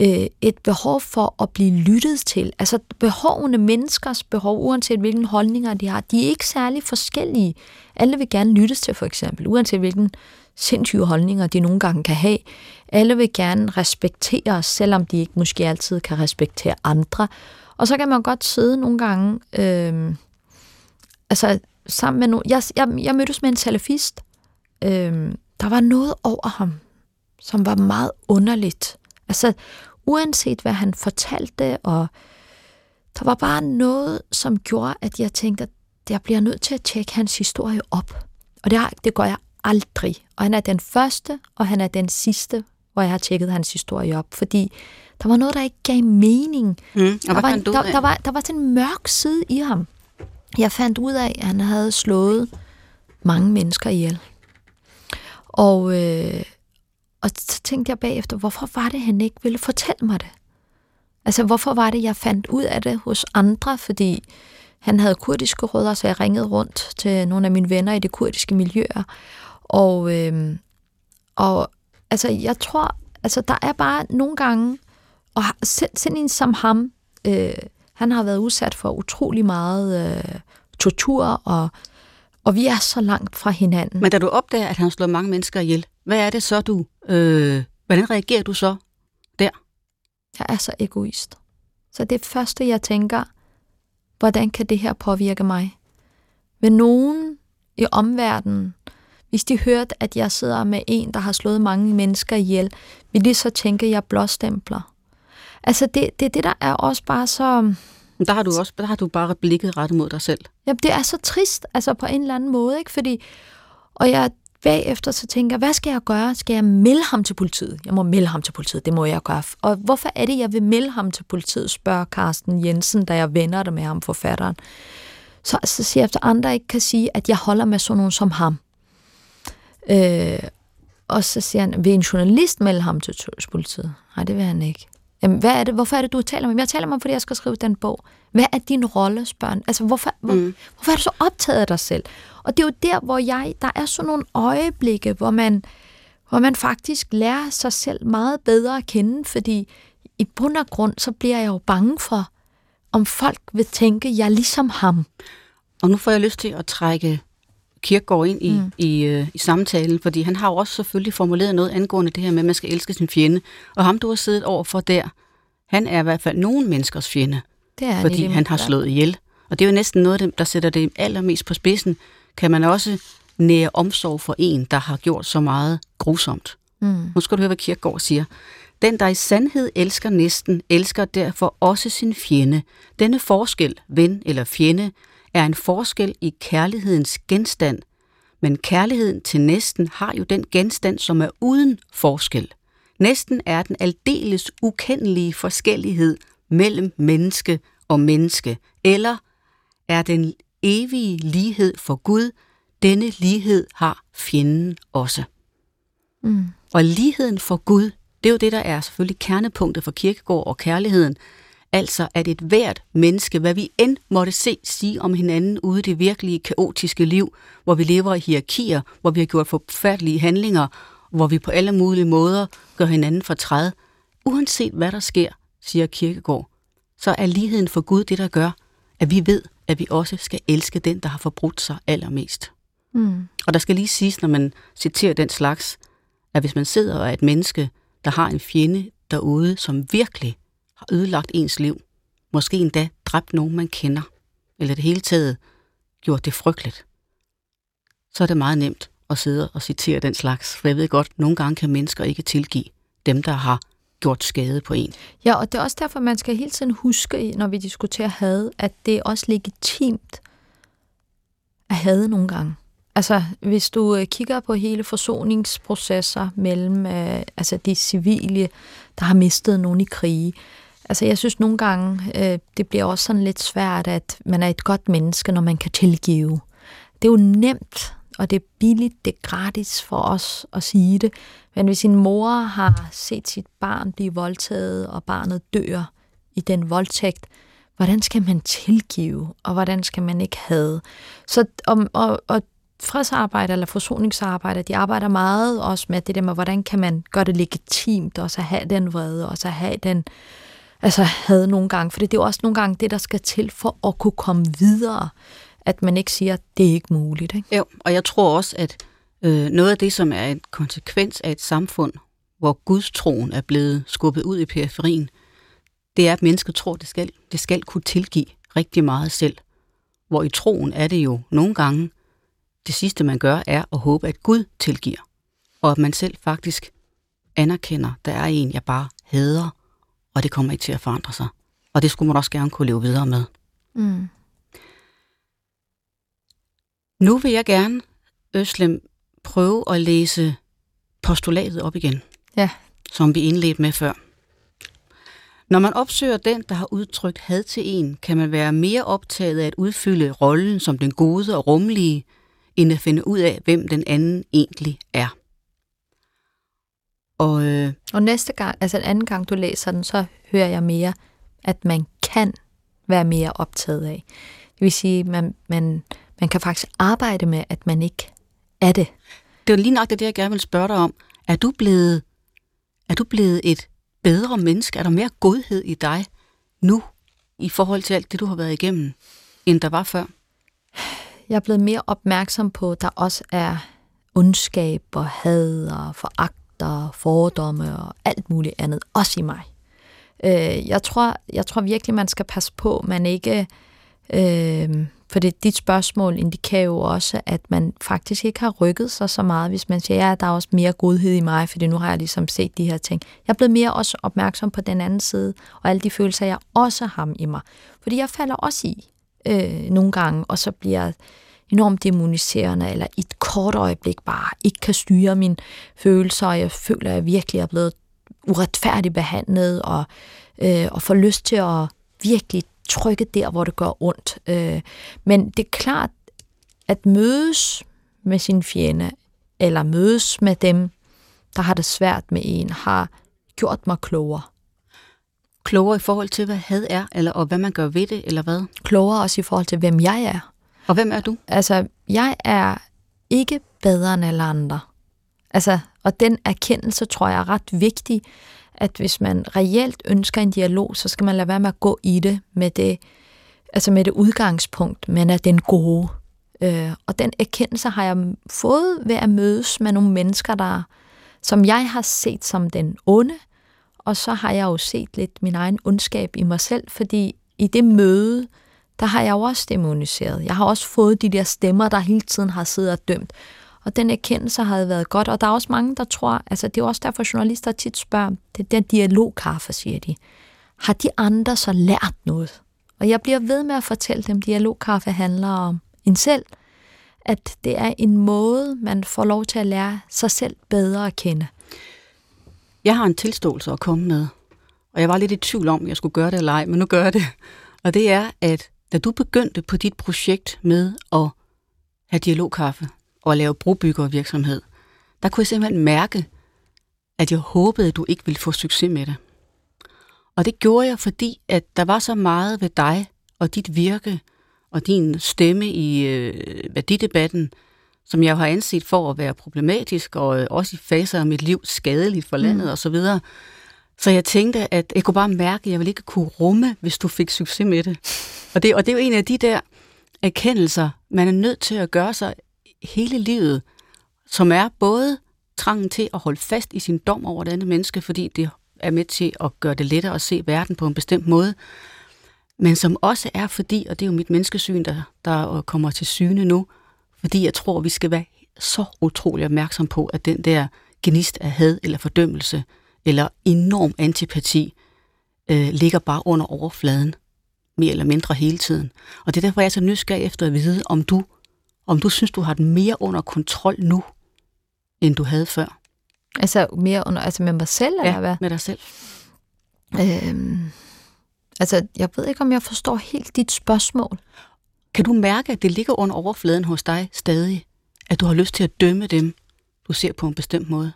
Øh, et behov for at blive lyttet til. Altså behovene, menneskers behov, uanset hvilken holdninger de har, de er ikke særlig forskellige. Alle vil gerne lyttes til, for eksempel, uanset hvilken sindssyge holdninger de nogle gange kan have. Alle vil gerne respektere os, selvom de ikke måske altid kan respektere andre. Og så kan man godt sidde nogle gange, øh, altså sammen med nogle... Jeg, jeg, jeg mødtes med en salafist. Øh, der var noget over ham, som var meget underligt. Altså, uanset hvad han fortalte, og der var bare noget, som gjorde, at jeg tænkte, at jeg bliver nødt til at tjekke hans historie op. Og det, det gør jeg aldrig. Og han er den første, og han er den sidste, hvor jeg har tjekket hans historie op, fordi der var noget, der ikke gav mening. Mm, der, var, der, der, var, der var sådan en mørk side i ham. Jeg fandt ud af, at han havde slået mange mennesker ihjel. Og, øh, og så tænkte jeg bagefter, hvorfor var det, han ikke ville fortælle mig det? Altså, hvorfor var det, jeg fandt ud af det hos andre? Fordi han havde kurdiske rødder, så jeg ringede rundt til nogle af mine venner i det kurdiske miljøer. Og, øh, og altså, jeg tror, altså, der er bare nogle gange, og selv, selv en som ham, øh, han har været udsat for utrolig meget øh, tortur, og, og vi er så langt fra hinanden. Men da du opdager, at han slår mange mennesker ihjel, hvad er det så, du... Øh, hvordan reagerer du så der? Jeg er så egoist. Så det første, jeg tænker, hvordan kan det her påvirke mig? Vil nogen i omverdenen, hvis de hørte, at jeg sidder med en, der har slået mange mennesker ihjel, vil de så tænke, at jeg blåstempler? Altså, det, det det, der er også bare så... Der har du også der har du bare blikket rettet mod dig selv. Ja, det er så trist, altså på en eller anden måde, ikke? Fordi, og jeg bagefter så tænker, hvad skal jeg gøre? Skal jeg melde ham til politiet? Jeg må melde ham til politiet, det må jeg gøre. Og hvorfor er det, jeg vil melde ham til politiet, spørger Carsten Jensen, da jeg vender det med ham, forfatteren. Så, så siger jeg, efter andre ikke kan sige, at jeg holder med sådan nogen som ham. Øh, og så siger han, vil en journalist melde ham til politiet? Nej, det vil han ikke. Jamen, hvad er det? Hvorfor er det, du taler med Jeg taler med fordi jeg skal skrive den bog. Hvad er din rolle, spørger Altså, hvorfor, hvor, mm. hvorfor er du så optaget af dig selv? Og det er jo der, hvor jeg, der er sådan nogle øjeblikke, hvor man, hvor man faktisk lærer sig selv meget bedre at kende, fordi i bund og grund, så bliver jeg jo bange for, om folk vil tænke, jeg er ligesom ham. Og nu får jeg lyst til at trække Kirkegaard ind i, mm. i, øh, i samtalen, fordi han har jo også selvfølgelig formuleret noget angående det her med, at man skal elske sin fjende. Og ham, du har siddet over for der, han er i hvert fald nogen menneskers fjende, det er fordi han har slået ihjel. Og det er jo næsten noget, der sætter det allermest på spidsen. Kan man også nære omsorg for en, der har gjort så meget grusomt. Mm. Nu skal du høre, hvad Kirkegaard siger. Den, der i sandhed elsker næsten, elsker derfor også sin fjende. Denne forskel, ven eller fjende, er en forskel i kærlighedens genstand, men kærligheden til næsten har jo den genstand, som er uden forskel. Næsten er den aldeles ukendelige forskellighed mellem menneske og menneske, eller er den evige lighed for Gud, denne lighed har fjenden også. Mm. Og ligheden for Gud, det er jo det, der er selvfølgelig kernepunktet for kirkegård og kærligheden, Altså at et hvert menneske, hvad vi end måtte se sige om hinanden ude i det virkelige kaotiske liv, hvor vi lever i hierarkier, hvor vi har gjort forfærdelige handlinger, hvor vi på alle mulige måder gør hinanden fortræd, uanset hvad der sker, siger Kirkegård, så er ligheden for Gud det, der gør, at vi ved, at vi også skal elske den, der har forbrudt sig allermest. Mm. Og der skal lige siges, når man citerer den slags, at hvis man sidder og er et menneske, der har en fjende derude, som virkelig har ødelagt ens liv, måske endda dræbt nogen, man kender, eller det hele taget gjort det frygteligt, så er det meget nemt at sidde og citere den slags. For jeg ved godt, nogle gange kan mennesker ikke tilgive dem, der har gjort skade på en. Ja, og det er også derfor, man skal hele tiden huske, når vi diskuterer had, at det er også legitimt at hade nogle gange. Altså, hvis du øh, kigger på hele forsoningsprocesser mellem øh, altså de civile, der har mistet nogen i krige, Altså jeg synes nogle gange, øh, det bliver også sådan lidt svært, at man er et godt menneske, når man kan tilgive. Det er jo nemt, og det er billigt, det er gratis for os at sige det. Men hvis en mor har set sit barn blive voldtaget, og barnet dør i den voldtægt, hvordan skal man tilgive, og hvordan skal man ikke have. Så om, og, og fredsarbejde eller forsoningsarbejde, de arbejder meget også med det der med, hvordan kan man gøre det legitimt, og så have den vrede, og så have den, altså havde nogle gange, for det er jo også nogle gange det, der skal til for at kunne komme videre, at man ikke siger, at det er ikke muligt. Ikke? Jo, og jeg tror også, at øh, noget af det, som er en konsekvens af et samfund, hvor gudstroen er blevet skubbet ud i periferien, det er, at mennesket tror, det skal, det skal kunne tilgive rigtig meget selv. Hvor i troen er det jo nogle gange, det sidste man gør, er at håbe, at Gud tilgiver. Og at man selv faktisk anerkender, der er en, jeg bare hader, og det kommer ikke til at forandre sig. Og det skulle man også gerne kunne leve videre med. Mm. Nu vil jeg gerne, Øslem, prøve at læse postulatet op igen. Ja. Som vi indledte med før. Når man opsøger den, der har udtrykt had til en, kan man være mere optaget af at udfylde rollen som den gode og rummelige, end at finde ud af, hvem den anden egentlig er. Og, øh, og næste gang, altså en anden gang du læser den, så hører jeg mere, at man kan være mere optaget af. Det vil sige, man, man, man kan faktisk arbejde med, at man ikke er det. Det er lige nok det, jeg gerne vil spørge dig om. Er du blevet, er du blevet et bedre menneske? Er der mere godhed i dig nu, i forhold til alt det, du har været igennem, end der var før? Jeg er blevet mere opmærksom på, at der også er ondskab og had og foragt og fordomme og alt muligt andet, også i mig. Øh, jeg, tror, jeg tror virkelig, man skal passe på, man ikke... Øh, for det, dit spørgsmål indikerer jo også, at man faktisk ikke har rykket sig så meget, hvis man siger, ja, der er også mere godhed i mig, fordi nu har jeg ligesom set de her ting. Jeg er blevet mere også opmærksom på den anden side, og alle de følelser, jeg også har i mig. Fordi jeg falder også i øh, nogle gange, og så bliver jeg enormt demoniserende, eller i et kort øjeblik bare ikke kan styre mine følelser, og jeg føler, at jeg virkelig er blevet uretfærdigt behandlet, og, øh, og får lyst til at virkelig trykke der, hvor det gør ondt. Øh, men det er klart, at mødes med sin fjende, eller mødes med dem, der har det svært med en, har gjort mig klogere. Klogere i forhold til, hvad had er, eller og hvad man gør ved det, eller hvad? Klogere også i forhold til, hvem jeg er. Og hvem er du? Altså, jeg er ikke bedre end alle andre. Altså, og den erkendelse tror jeg er ret vigtig, at hvis man reelt ønsker en dialog, så skal man lade være med at gå i det med det, altså med det udgangspunkt, men er den gode. Øh, og den erkendelse har jeg fået ved at mødes med nogle mennesker, der, som jeg har set som den onde, og så har jeg jo set lidt min egen ondskab i mig selv, fordi i det møde, der har jeg jo også demoniseret. Jeg har også fået de der stemmer, der hele tiden har siddet og dømt. Og den erkendelse havde været godt. Og der er også mange, der tror, altså det er også derfor, journalister tit spørger, det er den dialogkaffe, siger de. Har de andre så lært noget? Og jeg bliver ved med at fortælle dem, at dialogkaffe handler om en selv. At det er en måde, man får lov til at lære sig selv bedre at kende. Jeg har en tilståelse at komme med. Og jeg var lidt i tvivl om, jeg skulle gøre det eller ej, men nu gør jeg det. Og det er, at da du begyndte på dit projekt med at have dialogkaffe, og at lave brobyggervirksomhed, der kunne jeg simpelthen mærke, at jeg håbede, at du ikke ville få succes med det. Og det gjorde jeg, fordi at der var så meget ved dig og dit virke og din stemme i øh, værdidebatten, som jeg har anset for at være problematisk og øh, også i faser af mit liv skadeligt for landet mm. osv. Så, så jeg tænkte, at jeg kunne bare mærke, at jeg ville ikke kunne rumme, hvis du fik succes med det. Og det, og det er jo en af de der erkendelser, man er nødt til at gøre sig hele livet, som er både trangen til at holde fast i sin dom over det andet menneske, fordi det er med til at gøre det lettere at se verden på en bestemt måde, men som også er fordi, og det er jo mit menneskesyn, der, der kommer til syne nu, fordi jeg tror, vi skal være så utrolig opmærksom på, at den der gnist af had eller fordømmelse eller enorm antipati øh, ligger bare under overfladen, mere eller mindre hele tiden. Og det er derfor, jeg er så nysgerrig efter at vide, om du om du synes, du har den mere under kontrol nu, end du havde før. Altså mere under, altså med mig selv, ja, eller hvad? med dig selv. Øhm, altså, jeg ved ikke, om jeg forstår helt dit spørgsmål. Kan du mærke, at det ligger under overfladen hos dig stadig? At du har lyst til at dømme dem, du ser på en bestemt måde?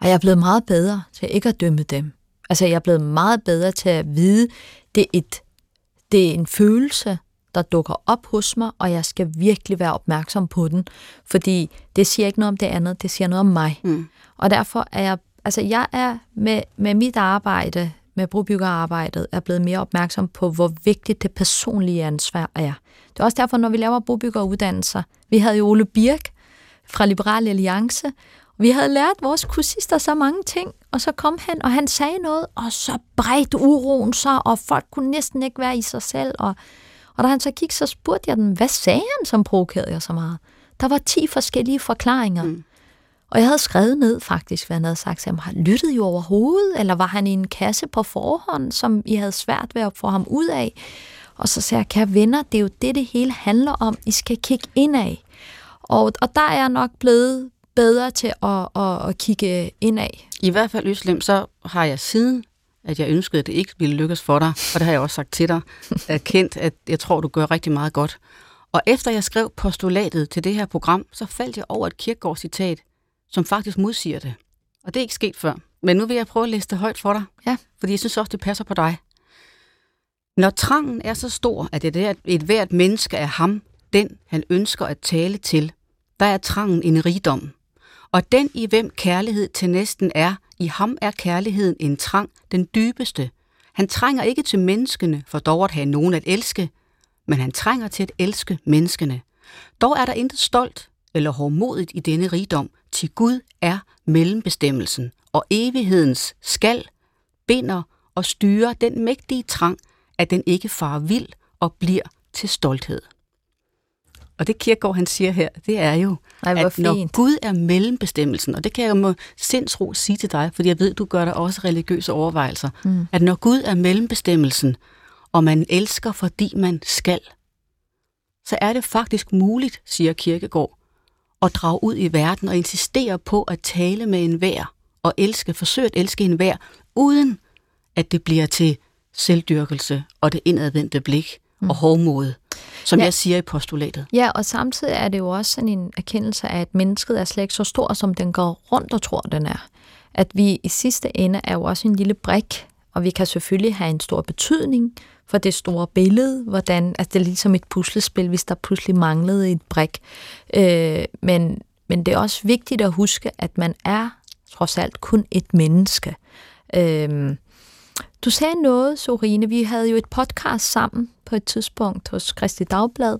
Og jeg er blevet meget bedre til ikke at dømme dem. Altså, jeg er blevet meget bedre til at vide, det er et det er en følelse, der dukker op hos mig, og jeg skal virkelig være opmærksom på den, fordi det siger ikke noget om det andet, det siger noget om mig. Mm. Og derfor er jeg, altså jeg er med, med mit arbejde, med brobyggerarbejdet, er blevet mere opmærksom på, hvor vigtigt det personlige ansvar er. Det er også derfor, når vi laver brobyggeruddannelser, vi havde jo Ole Birk fra Liberal Alliance, vi havde lært vores kursister så mange ting, og så kom han, og han sagde noget, og så bredte uroen sig, og folk kunne næsten ikke være i sig selv. Og, og da han så gik, så spurgte jeg dem, hvad sagde han, som provokerede jeg så meget? Der var 10 forskellige forklaringer. Mm. Og jeg havde skrevet ned faktisk, hvad han havde sagt. Så jeg, lyttede jo overhovedet, eller var han i en kasse på forhånd, som I havde svært ved at få ham ud af? Og så sagde jeg, kære venner, det er jo det, det hele handler om. I skal kigge indad. Og, og der er jeg nok blevet bedre til at, at, at kigge indad. I hvert fald, Øslem, så har jeg siden, at jeg ønskede, at det ikke ville lykkes for dig, og det har jeg også sagt til dig, erkendt, at jeg tror, du gør rigtig meget godt. Og efter jeg skrev postulatet til det her program, så faldt jeg over et kirkegårdscitat, som faktisk modsiger det. Og det er ikke sket før. Men nu vil jeg prøve at læse det højt for dig, ja. fordi jeg synes også, det passer på dig. Når trangen er så stor, at det er et, et hvert menneske er ham, den han ønsker at tale til, der er trangen en rigdom. Og den i hvem kærlighed til næsten er, i ham er kærligheden en trang, den dybeste. Han trænger ikke til menneskene for dog at have nogen at elske, men han trænger til at elske menneskene. Dog er der intet stolt eller hårdmodigt i denne rigdom, til Gud er mellembestemmelsen, og evighedens skal binder og styrer den mægtige trang, at den ikke farer vild og bliver til stolthed. Og det Kierkegaard han siger her, det er jo, Ej, at fint. når Gud er mellembestemmelsen, og det kan jeg jo med sindsro sige til dig, fordi jeg ved, du gør dig også religiøse overvejelser, mm. at når Gud er mellembestemmelsen, og man elsker, fordi man skal, så er det faktisk muligt, siger Kierkegaard, at drage ud i verden og insistere på at tale med en vær og elske, forsøge at elske en vær, uden at det bliver til selvdyrkelse og det indadvendte blik mm. og hårdmod, som ja. jeg siger i postulatet. Ja, og samtidig er det jo også sådan en erkendelse af, at mennesket er slet ikke så stor, som den går rundt og tror, den er. At vi i sidste ende er jo også en lille brik, og vi kan selvfølgelig have en stor betydning for det store billede, hvordan, altså det er ligesom et puslespil, hvis der pludselig manglede et brik. Øh, men, men det er også vigtigt at huske, at man er trods alt kun et menneske. Øh, du sagde noget, Sorine. Vi havde jo et podcast sammen på et tidspunkt hos Kristi Dagblad,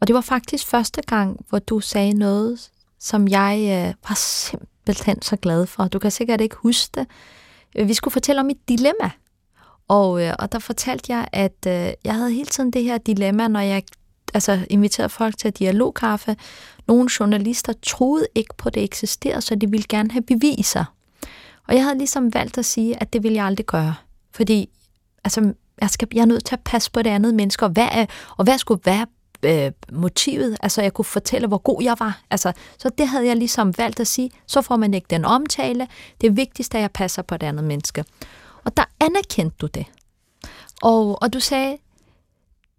og det var faktisk første gang, hvor du sagde noget, som jeg øh, var simpelthen så glad for. Du kan sikkert ikke huske det. Øh, vi skulle fortælle om et dilemma, og, øh, og der fortalte jeg, at øh, jeg havde hele tiden det her dilemma, når jeg altså, inviterede folk til dialogkaffe. Nogle journalister troede ikke på, at det eksisterede, så de ville gerne have beviser. Og jeg havde ligesom valgt at sige, at det ville jeg aldrig gøre. Fordi altså, jeg, skal, jeg er nødt til at passe på det andet menneske, og hvad, er, og hvad skulle være øh, motivet? Altså, jeg kunne fortælle, hvor god jeg var. Altså, så det havde jeg ligesom valgt at sige. Så får man ikke den omtale. Det vigtigste er, at jeg passer på det andet menneske. Og der anerkendte du det. Og, og du sagde,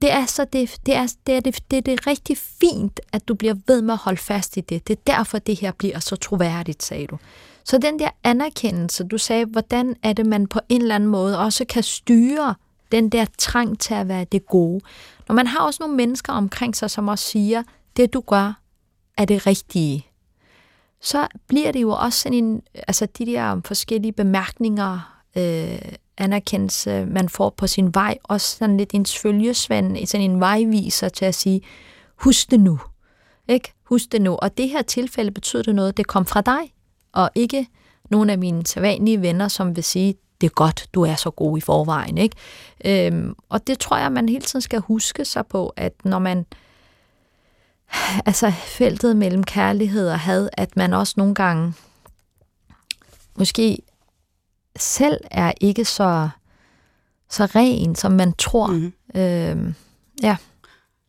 det er, så det, det, er, det, er det, det er det rigtig fint, at du bliver ved med at holde fast i det. Det er derfor, det her bliver så troværdigt, sagde du. Så den der anerkendelse, du sagde, hvordan er det, man på en eller anden måde også kan styre den der trang til at være det gode. Når man har også nogle mennesker omkring sig, som også siger, det du gør, er det rigtige, så bliver det jo også sådan en, altså de der forskellige bemærkninger, øh, anerkendelse, man får på sin vej, også sådan lidt en følgesvend, sådan en vejviser til at sige, husk det nu. Ikke? Husk det nu. Og det her tilfælde betyder det noget, det kom fra dig, og ikke nogle af mine sædvanlige venner, som vil sige, det er godt, du er så god i forvejen. Ikke? Øhm, og det tror jeg, man hele tiden skal huske sig på, at når man altså feltet mellem kærlighed og had, at man også nogle gange måske selv er ikke så, så ren, som man tror. Mm-hmm. Øhm, ja.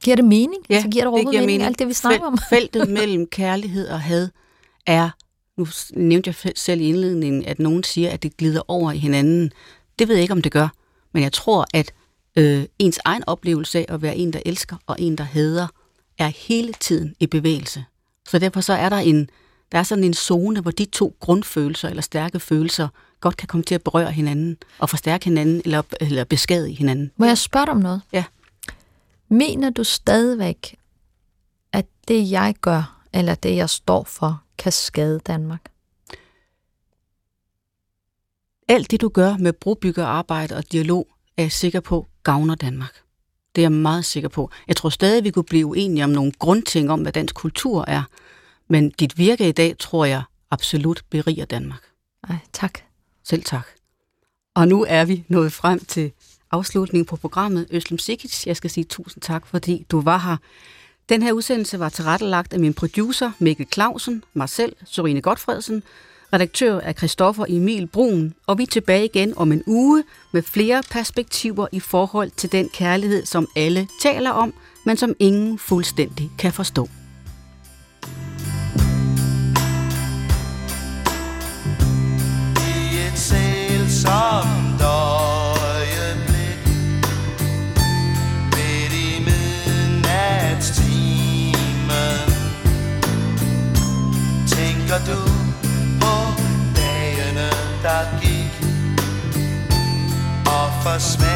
Giver det mening? Ja, altså, giver det det mening, mening, alt det, vi snakker om? Feltet mellem kærlighed og had er, nu nævnte jeg selv i indledningen, at nogen siger, at det glider over i hinanden. Det ved jeg ikke, om det gør. Men jeg tror, at øh, ens egen oplevelse af at være en, der elsker, og en, der hader, er hele tiden i bevægelse. Så derfor så er der en, der er sådan en zone, hvor de to grundfølelser eller stærke følelser godt kan komme til at berøre hinanden, og forstærke hinanden, eller, eller beskade hinanden. Må jeg spørge dig om noget? Ja. Mener du stadigvæk, at det jeg gør, eller det jeg står for, kan skade Danmark? Alt det, du gør med brobyggerarbejde og dialog, er jeg sikker på, gavner Danmark. Det er jeg meget sikker på. Jeg tror stadig, vi kunne blive uenige om nogle grundting om, hvad dansk kultur er. Men dit virke i dag, tror jeg, absolut beriger Danmark. Ej, tak. Selv tak. Og nu er vi nået frem til afslutningen på programmet Øslem Sikic. Jeg skal sige tusind tak, fordi du var her. Den her udsendelse var tilrettelagt af min producer Mikkel Clausen, mig selv, Sorine Godfredsen, redaktør er Christoffer Emil Brun, og vi er tilbage igen om en uge med flere perspektiver i forhold til den kærlighed, som alle taler om, men som ingen fuldstændig kan forstå. Og forsvandt